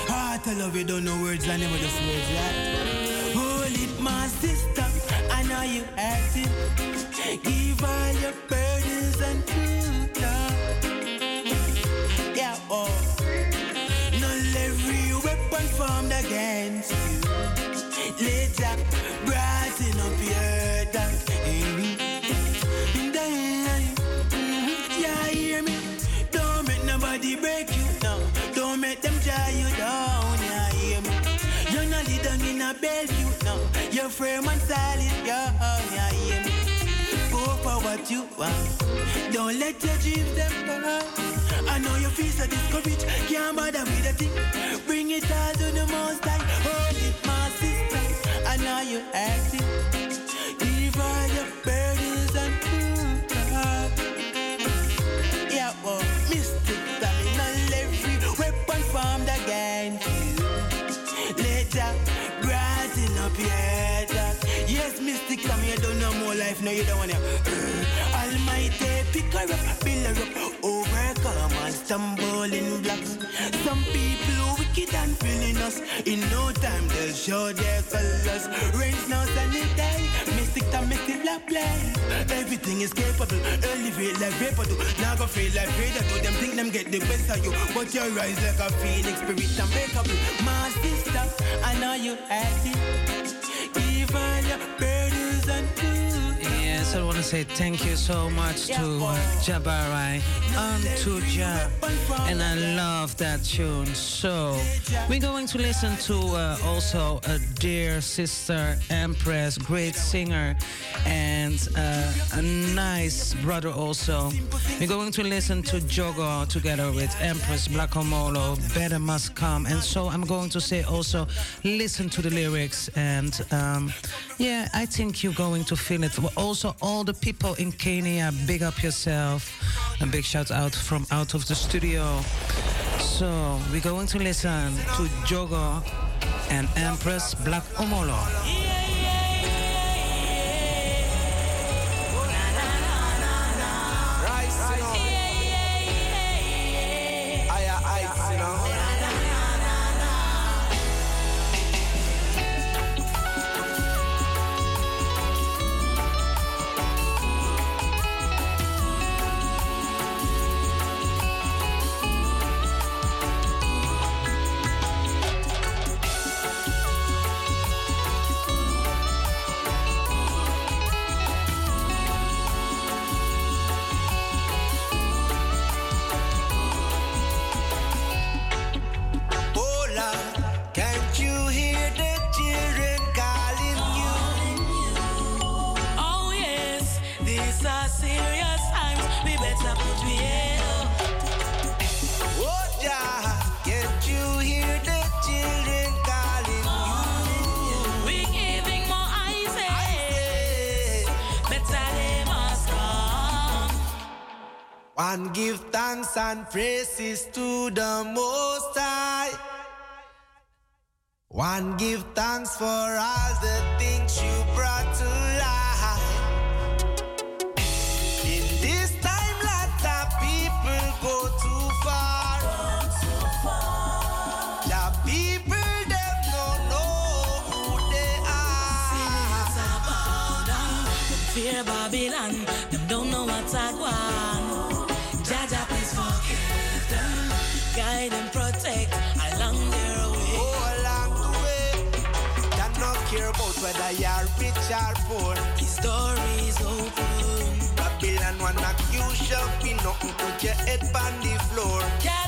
Speaker 10: Heart I love you, don't know words, I never just words, yeah. Hold it, my sister. I know you acting Give all your burdens and truth, Yeah, oh. Not every weapon formed against you. Later, brighten up your dark. Mm-hmm, nobody break you down. Don't make them tie you down. Down in a now. You're firm and solid, yeah, yeah, hear? Go for what you want. Don't let your dreams them fall. I know you feel so discouraged, can't bother with a thing. Bring it all to the most high. Hold it, my sister. I know you're acting. Know you don't want to. Mm, Almighty, pick her up, build her up, overcome and stumble in blocks. Some people wicked and feeling us. In no time, they'll show their colors. Rains now, day. Mystic, time, mystic, black play. Everything is capable. Elevate like vapor do. Now go feel like Vader do. Them think them get the best of you. But you rise like a phoenix, spirit unbreakable. My sister, I know you acting. Give all your
Speaker 5: I want to say thank you so much to Jabari and to Ja. And I love that tune. So, we're going to listen to uh, also a dear sister, Empress, great singer, and uh, a nice brother also. We're going to listen to Jogo together with Empress Blackomolo, Better Must Come. And so, I'm going to say also, listen to the lyrics. And um, yeah, I think you're going to feel it. Also, all the people in Kenya, big up yourself. A big shout out from out of the studio. So we're going to listen to Jogo and Empress Black Omolo.
Speaker 10: Praises to the Most High. One give thanks for all the things you head on the floor.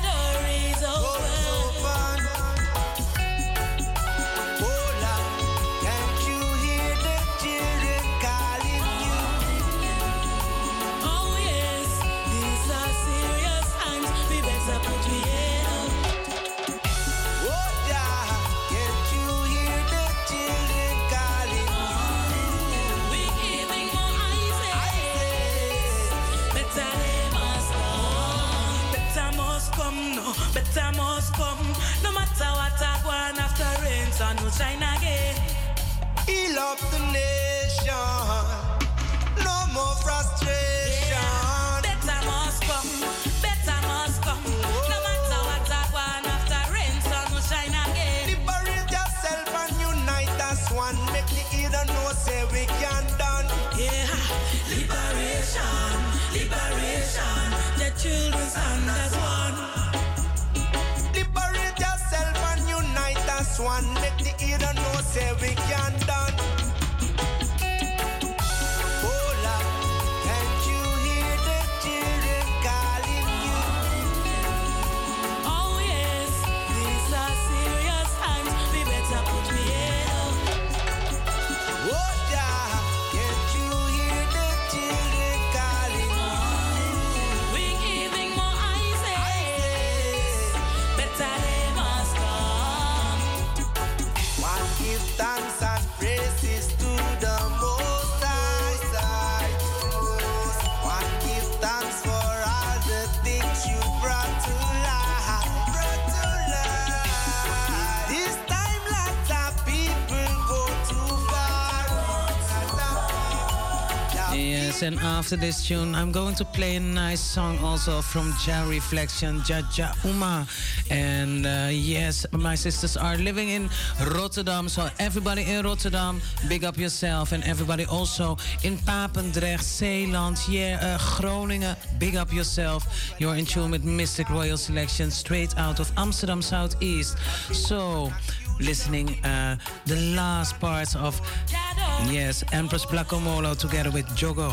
Speaker 10: one, make the ear know, say we And
Speaker 5: after this tune, I'm going to play a nice song also from Ja Reflection, Jaja Uma. And uh, yes, my sisters are living in Rotterdam. So everybody in Rotterdam, big up yourself. And everybody also in Papendrecht, Zeeland, yeah, uh, Groningen, big up yourself. You're in tune with Mistic Royal Selection straight out of Amsterdam Southeast. So listening uh, the last parts of yes Empress Placomolo together with Jogo.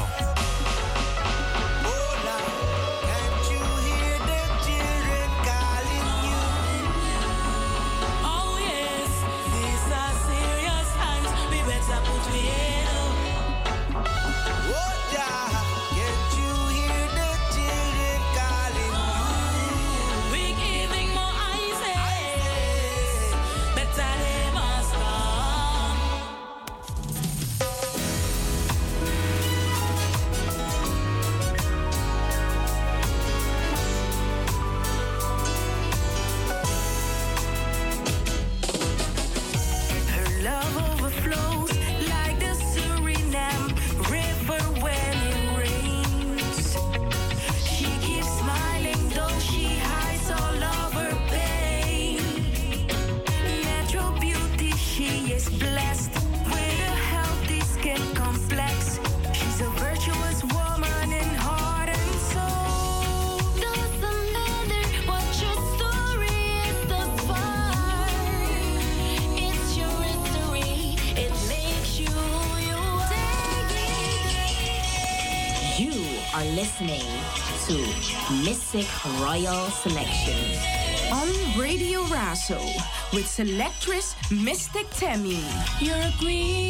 Speaker 29: selectress Mystic Temi.
Speaker 20: You're a queen.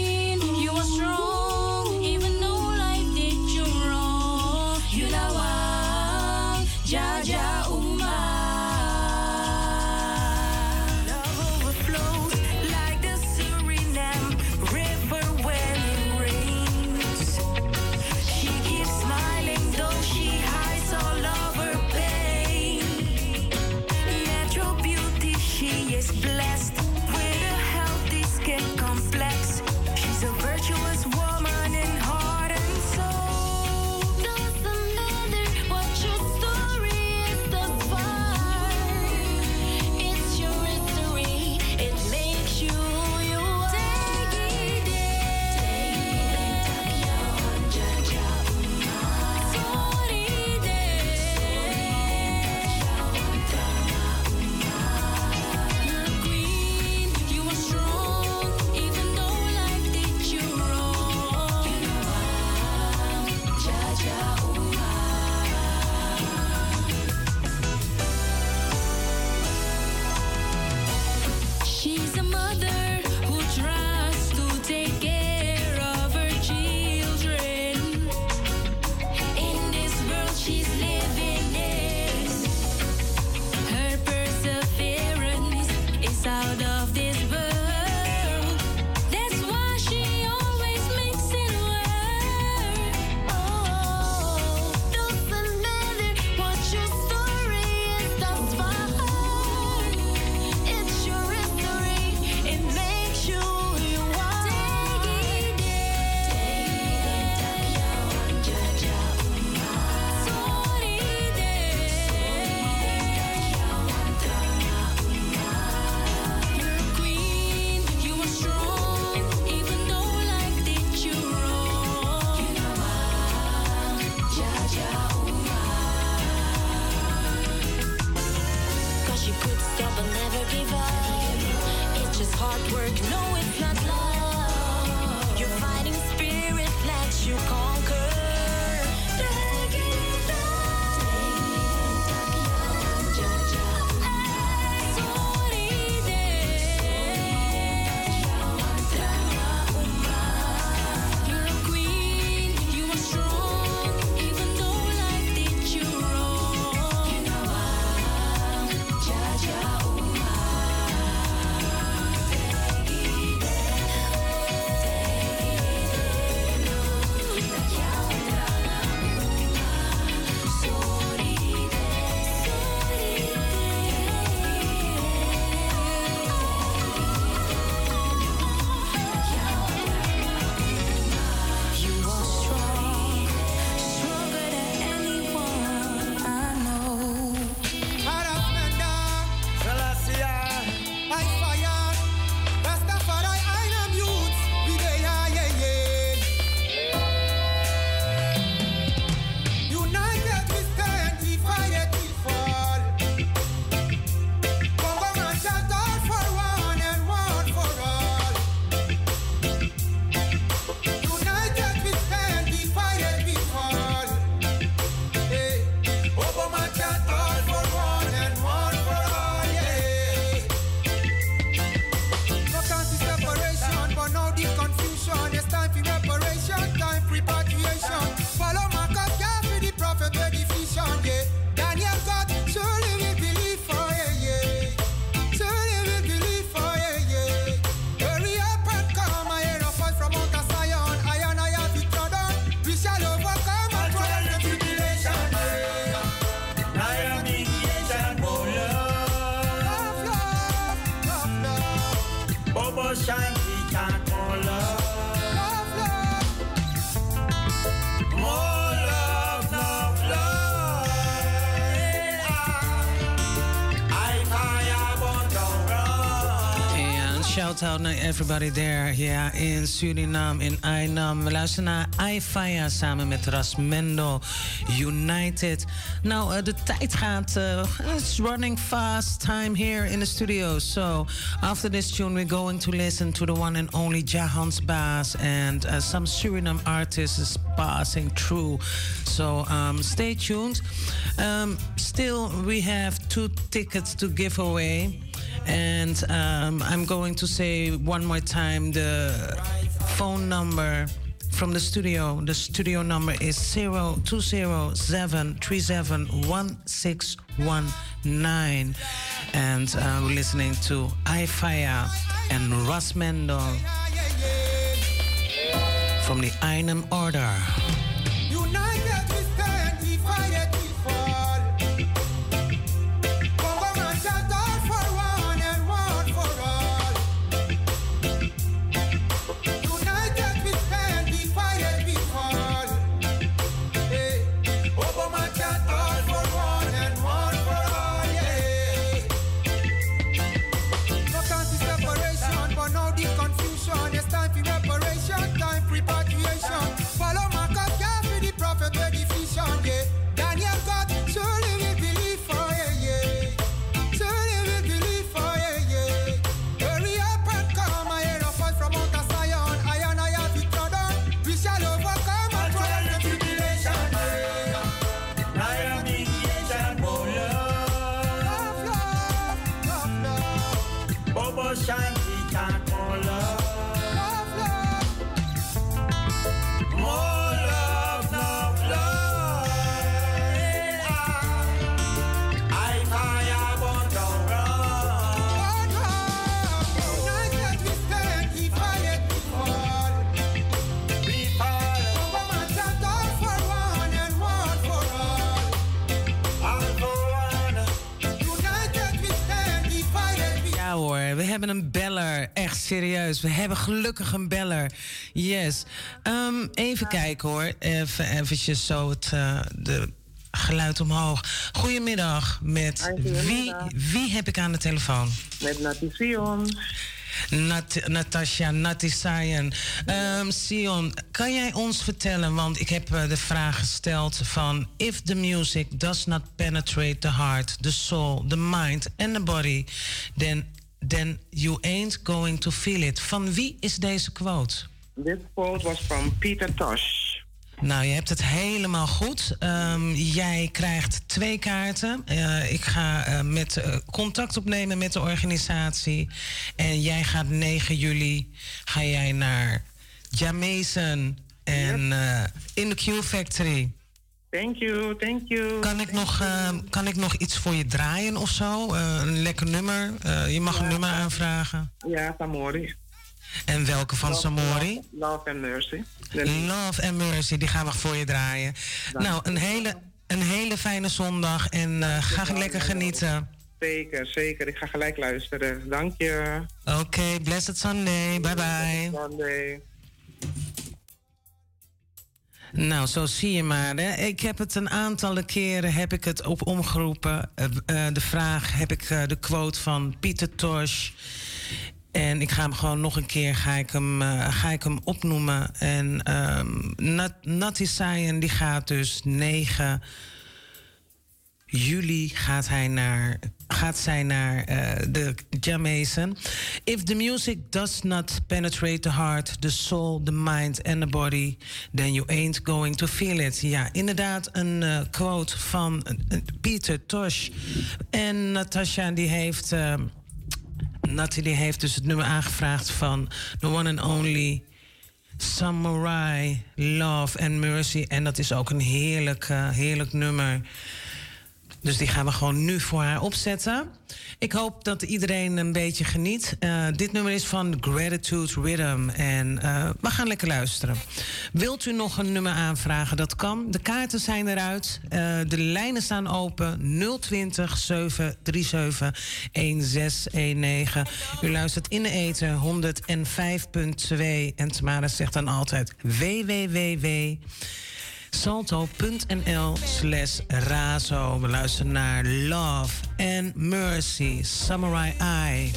Speaker 10: Shout out
Speaker 5: naar everybody there. Ja, in Suriname, in Ainam. We luisteren naar iFire samen met Rasmendo United. Nou, eh, de tijd gaat. eh, it's running fast. Time here in the studio. So, after this tune, we're going to listen to the one and only Jahans Bass And uh, some Suriname artists passing through. So, um, stay tuned. Um, still, we have two tickets to give away. And um, I'm going to say one more time the phone number from the studio. The studio number is 0207371619. And uh, we're listening to iFire and Russ Mendel from the Einem Order. Hebben een beller. Echt serieus. We hebben gelukkig een beller. Yes. Ehm, even kijken hoor. Even eventjes zo het eh, de geluid omhoog. Goedemiddag. Met wie,
Speaker 30: Goedemiddag.
Speaker 5: wie heb ik aan de telefoon?
Speaker 30: Met Natty Sion.
Speaker 5: Nat Natasja, Natty Sayen. Ehm, Sion, kan jij ons vertellen, want ik heb eh, de vraag gesteld van... If the music does not penetrate the heart, the soul, the mind and the body... then then you ain't going to feel it. Van wie is deze quote?
Speaker 30: Dit quote was van Peter Tosh.
Speaker 5: Nou, je hebt het helemaal goed. Ehm, jij krijgt twee kaarten. Eh, ik ga eh, met, eh, contact opnemen met de organisatie. En jij gaat 9 juli ga jij naar Jamaican en in de Q Factory.
Speaker 30: Thank you, thank you.
Speaker 5: Kan ik, nog, ehm, kan ik nog iets voor je draaien of zo? Eh, een lekker nummer? Eh, je mag een nummer aanvragen.
Speaker 30: Ja, Samori.
Speaker 5: En welke van
Speaker 30: Love-
Speaker 5: Samori?
Speaker 30: Love, Love and Mercy.
Speaker 5: Love and Mercy, die gaan we voor je draaien. Nou, een hele, een hele fijne zondag en eh, ga lekker genieten.
Speaker 30: Zeker, zeker. Ik ga gelijk luisteren. Dank je.
Speaker 5: Oké, blessed Sunday. Bye bye.
Speaker 30: Sunday.
Speaker 5: Nou, zo zie je maar. Ik heb het een aantal keren heb ik het op omgeroepen. Eh, eh, de vraag heb ik eh, de quote van Pieter Tosh. En ik ga hem gewoon nog een keer ga ik hem, ga ik hem opnoemen. En ehm Nat, Natty Sayen, die gaat dus 9 juli gaat, hij naar, gaat zij naar eh, de Jamaican. If the music does not penetrate the heart, the soul, the mind and the body, then you ain't going to feel it. Ja, inderdaad een eh, quote van eh, Peter Tosh. En Natasha die heeft... Natty die heeft dus het nummer aangevraagd van The One and Only Samurai, Love and Mercy. En dat is ook een heerlijk, heerlijk nummer. Dus die gaan we gewoon nu voor haar opzetten. Ik hoop dat iedereen een beetje geniet. Eh, dit nummer is van Gratitude Rhythm. En eh, we gaan lekker luisteren. Wilt u nog een nummer aanvragen? Dat kan. De kaarten zijn eruit. Eh, de lijnen staan open. 020 737 1619. U luistert in de eten 105.2. En Tamara zegt dan altijd www salto.nl slash razo. We luisteren naar Love and Mercy, Samurai Eye.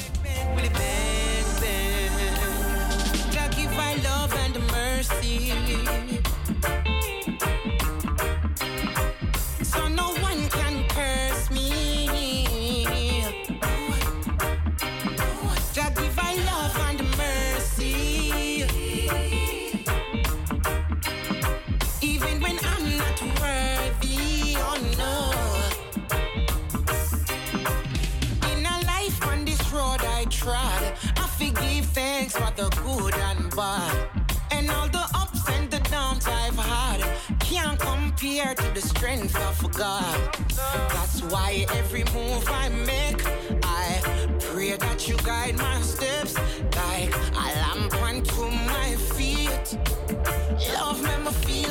Speaker 8: Jah And all the ups and the downs I've had can't compare to the strength of God. That's why every move I make, I pray that you guide my steps like a lamp unto my feet. Love me feel complete.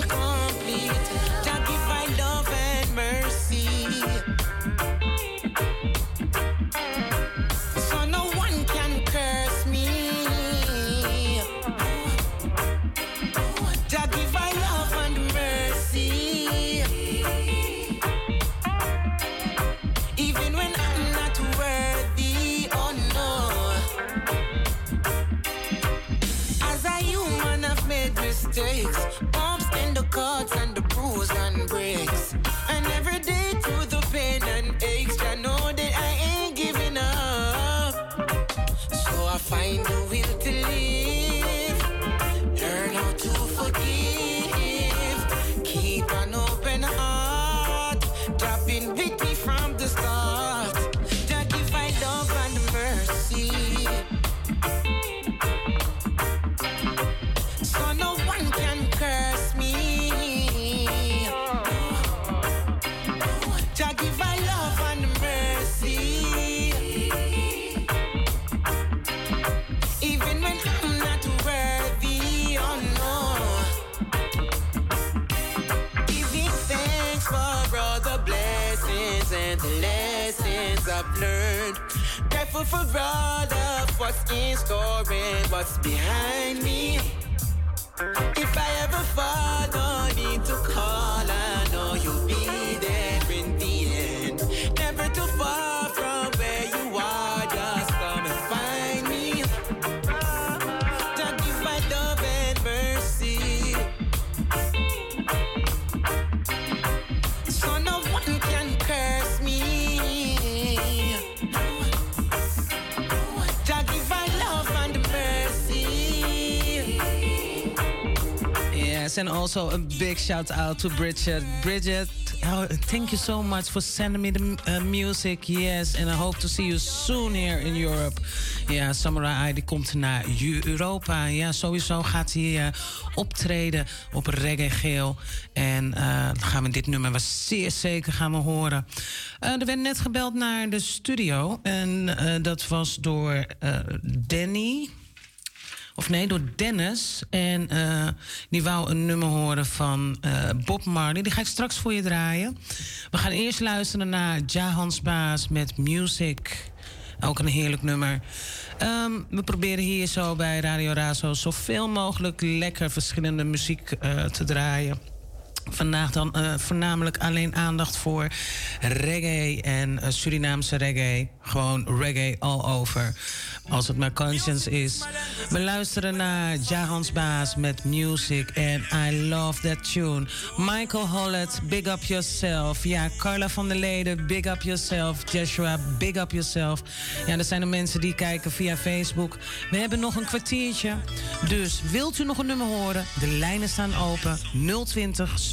Speaker 8: For all of what's in store and what's behind me. If I ever fall, no need to call. I
Speaker 5: Yes, and also a big shout out to Bridget. Bridget, oh, thank you so much for sending me the uh, music. Yes, and I hope to see you soon here in Europe. Ja, Samurai die komt naar Europa. Ja, sowieso gaat hij eh, optreden op Reggae Geel. En eh, dan gaan we dit nummer was zeer zeker gaan we horen. Eh, er werd net gebeld naar de studio. En dat was door Danny. Of nee, door Dennis. En eh, die wou een nummer horen van eh, Bob Marley. Die ga ik straks voor je draaien. We gaan eerst luisteren naar Jahans Baas met Music. Ook een heerlijk nummer. Ehm, we proberen hier zo bij Radio Razo zoveel mogelijk lekker verschillende muziek eh, te draaien. Vandaag dan eh, voornamelijk alleen aandacht voor reggae en eh, Surinaamse reggae. Gewoon reggae all over. Als het maar conscience is. We luisteren naar Jahans Baas met Music en I love that tune. Michael Hollett, Big Up Yourself. Ja, Carla van der Leden, Big Up Yourself. Joshua, Big Up Yourself. Ja, dat zijn de mensen die kijken via Facebook. We hebben nog een kwartiertje. Dus wilt u nog een nummer horen? De lijnen staan open. 020 737 1619.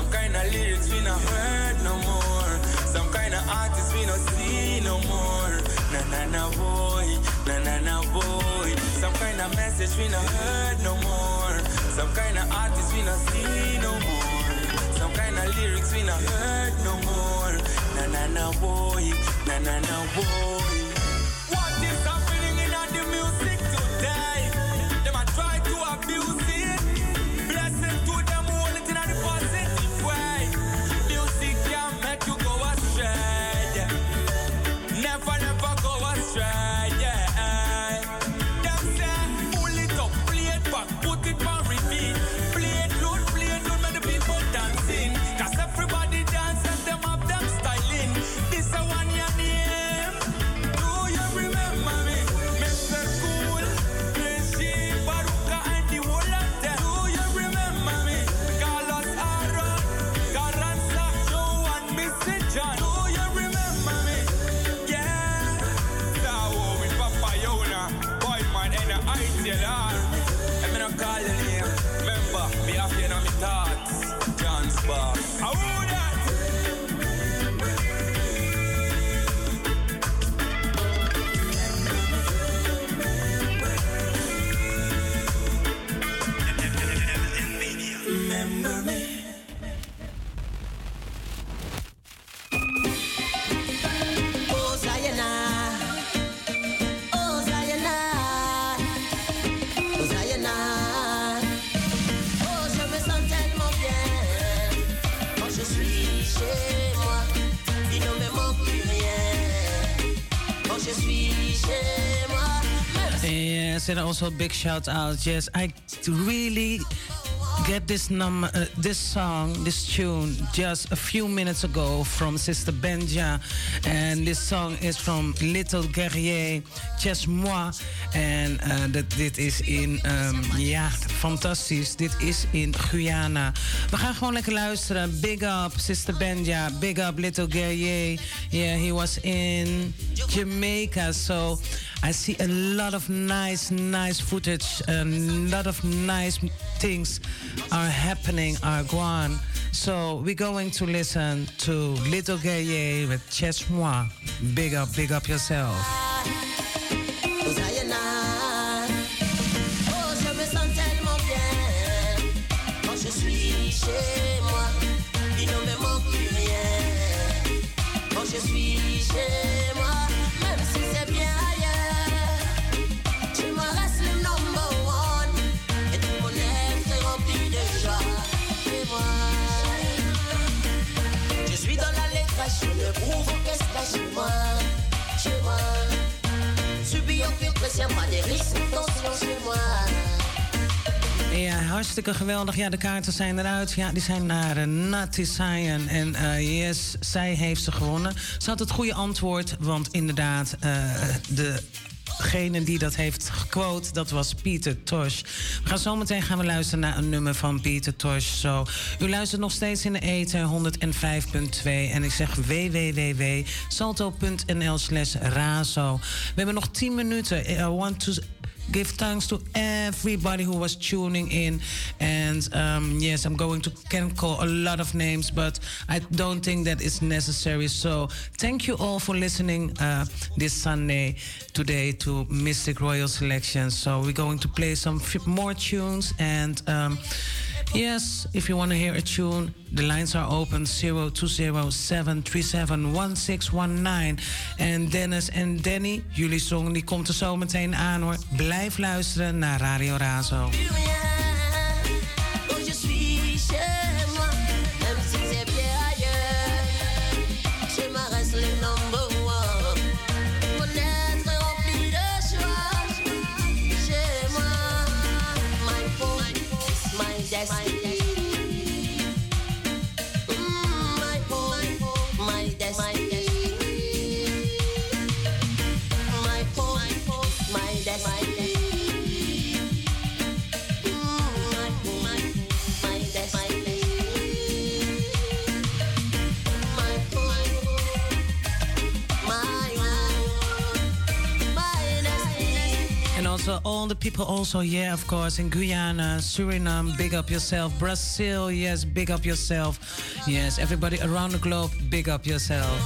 Speaker 10: Some kind of lyrics we not heard no more. Some kind of artists we not see no more. Na na na boy, na na na boy. Some kind of message we not heard no more. Some kind of artists we not see no more. Some kind of lyrics we not heard no more. Na na na boy, na na na boy. What is happening And
Speaker 5: also big shout out. Yes, I really get this number, uh, this song, this tune, just a few minutes ago from Sister Benja, and this song is from Little Guerrier, Just Moi, en uh, dat, dit is in, um, ja, fantastisch. Dit is in Guyana. We gaan gewoon lekker luisteren. Big up, Sister Benja. Big up, Little Guerrier. Yeah, he was in Jamaica, so. I see a lot of nice, nice footage. A lot of nice things are happening, are going.
Speaker 10: So we're going to listen to Little Gaye with Chez Moi. Big up, big up yourself.
Speaker 31: Chez moi. Il ne me manque plus rien quand je suis chez je ne prouve que c'est chez moi. Chez moi. Subis aucune pression, pas de risque, tension chez moi.
Speaker 10: Ja, hartstikke geweldig. Ja, de kaarten zijn eruit. Ja, die zijn naar uh, Nati Sayan. En eh, yes, zij heeft ze gewonnen. Ze had het goede antwoord, want inderdaad, eh, degene die dat heeft gequote, dat was Pieter Tosh. We gaan zometeen gaan we luisteren naar een nummer van Pieter Tosh. Zo, u luistert nog steeds in de ether 105.2. En ik zeg www.salto.nl slash razo. We hebben nog 10 minuten. I want to give thanks to everybody who was tuning in. And um, yes, I'm going to can call a lot of names, but I don't think that is necessary. So thank you all for listening uh, this Sunday today to Mistic Royal Selection. So we're going to play some more tunes and. Um, Yes, if you want to hear a tune, the lines are open 020-737-1619. En Dennis en Danny, jullie song die komt er zo meteen aan hoor. Blijf luisteren naar Radio Razo. All the people also, yeah, of course, in Guyana, Suriname, big up yourself. Brazil, yes, big up yourself. Yes, everybody around the globe, big up yourself.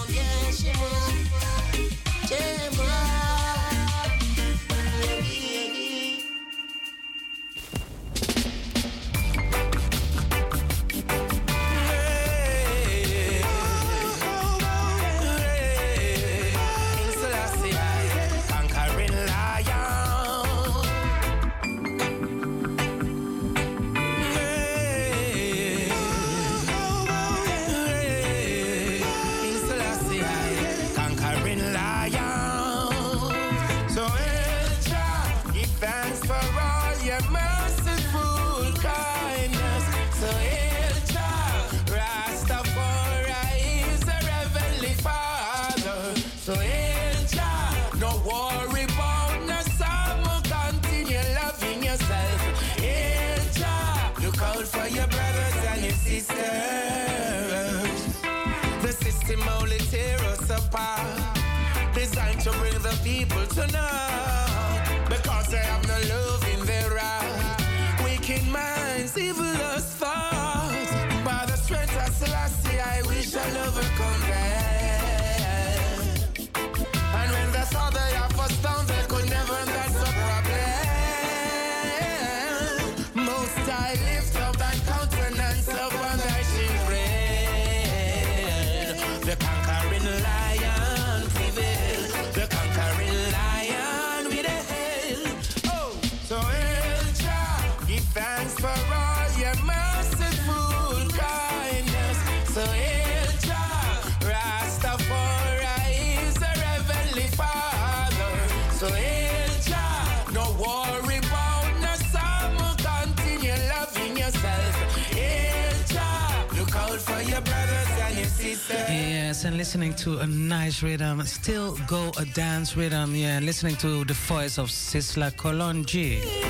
Speaker 5: And
Speaker 10: listening to a nice rhythm. Still go a dance rhythm. Yeah, listening to the voice of Sizzla Kalonji.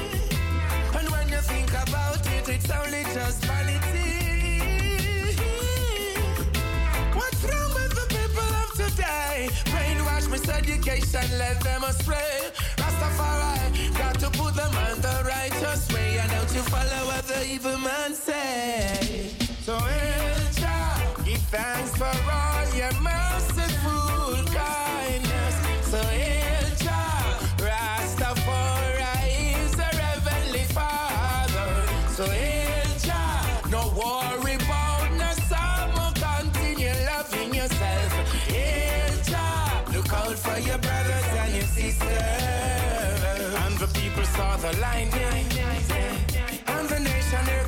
Speaker 10: Saw the lightning, and the nation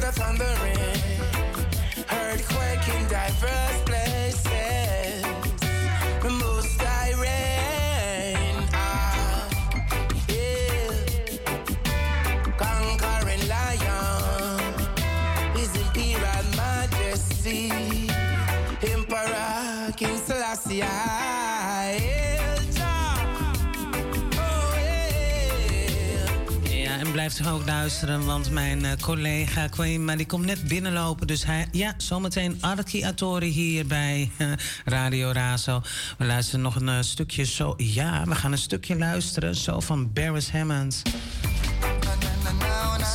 Speaker 17: blijft ook luisteren, want mijn eh, collega Kwema die komt net binnenlopen. Dus hij, ja, zometeen Arki Atori hier bij eh, Radio Razo. We luisteren nog een eh, stukje zo. Ja, we gaan een stukje luisteren, zo van Barris Hammond.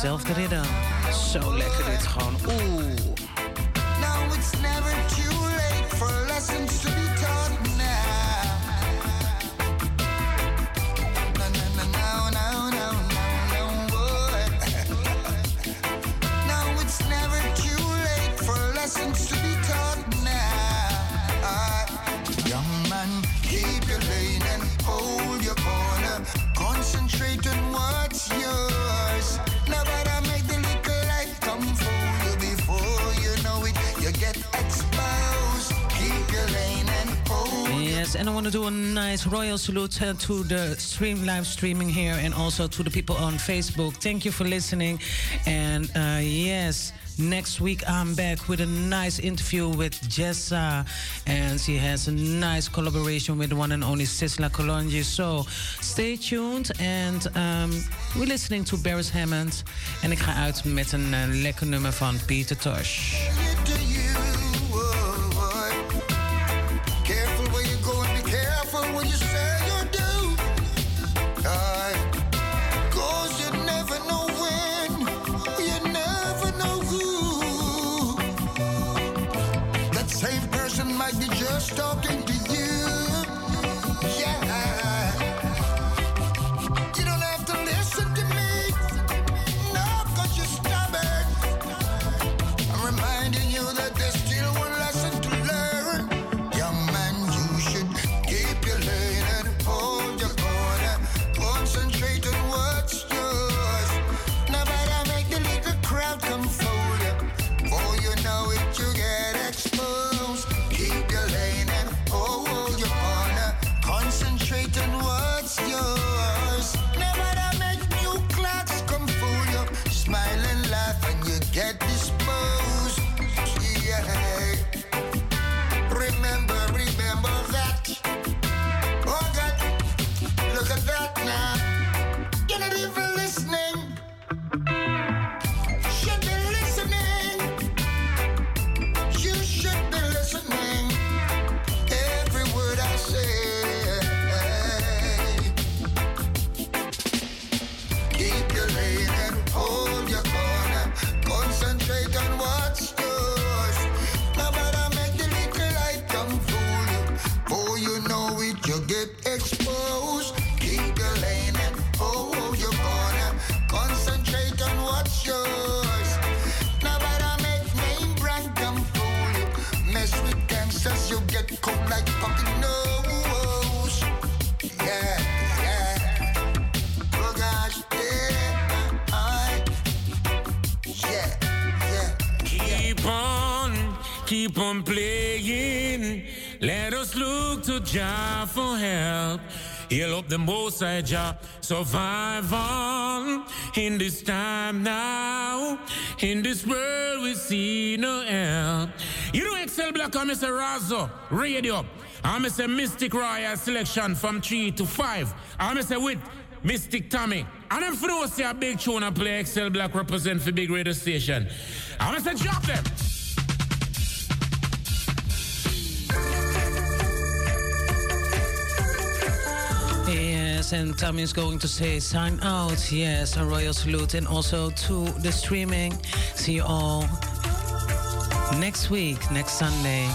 Speaker 17: Zelfde ridder. Zo lekker dit gewoon. Oeh.
Speaker 1: And
Speaker 17: I want to do a nice royal salute to the stream live streaming here and also to the people on Facebook. Thank you for listening. And uh, yes, next week I'm back with a nice interview with Jessa, and she has a nice collaboration with one and only Sizzla Kalonji. So stay tuned, and um, we're listening to Beres Hammond. En ik ga uit met een uh, lekker nummer van Peter Tosh.
Speaker 1: Keep on
Speaker 10: playing. Let us look to Jah for help. Heal up the most side Jah. Survive on in this time now. In this world we see no help. You know Excel Black and Mr. Razo, radio. I'm Mr. Mistic Royal selection from 3 to 5. I'm Mr. with Mystic Tommy. And I'm for those a big tune and play Excel Black represent for big radio station. I'm Mr. Drop them.
Speaker 17: Yes, and Tommy is going to say sign out. Yes, a royal salute. And also to the streaming. See you all next week, next Sunday.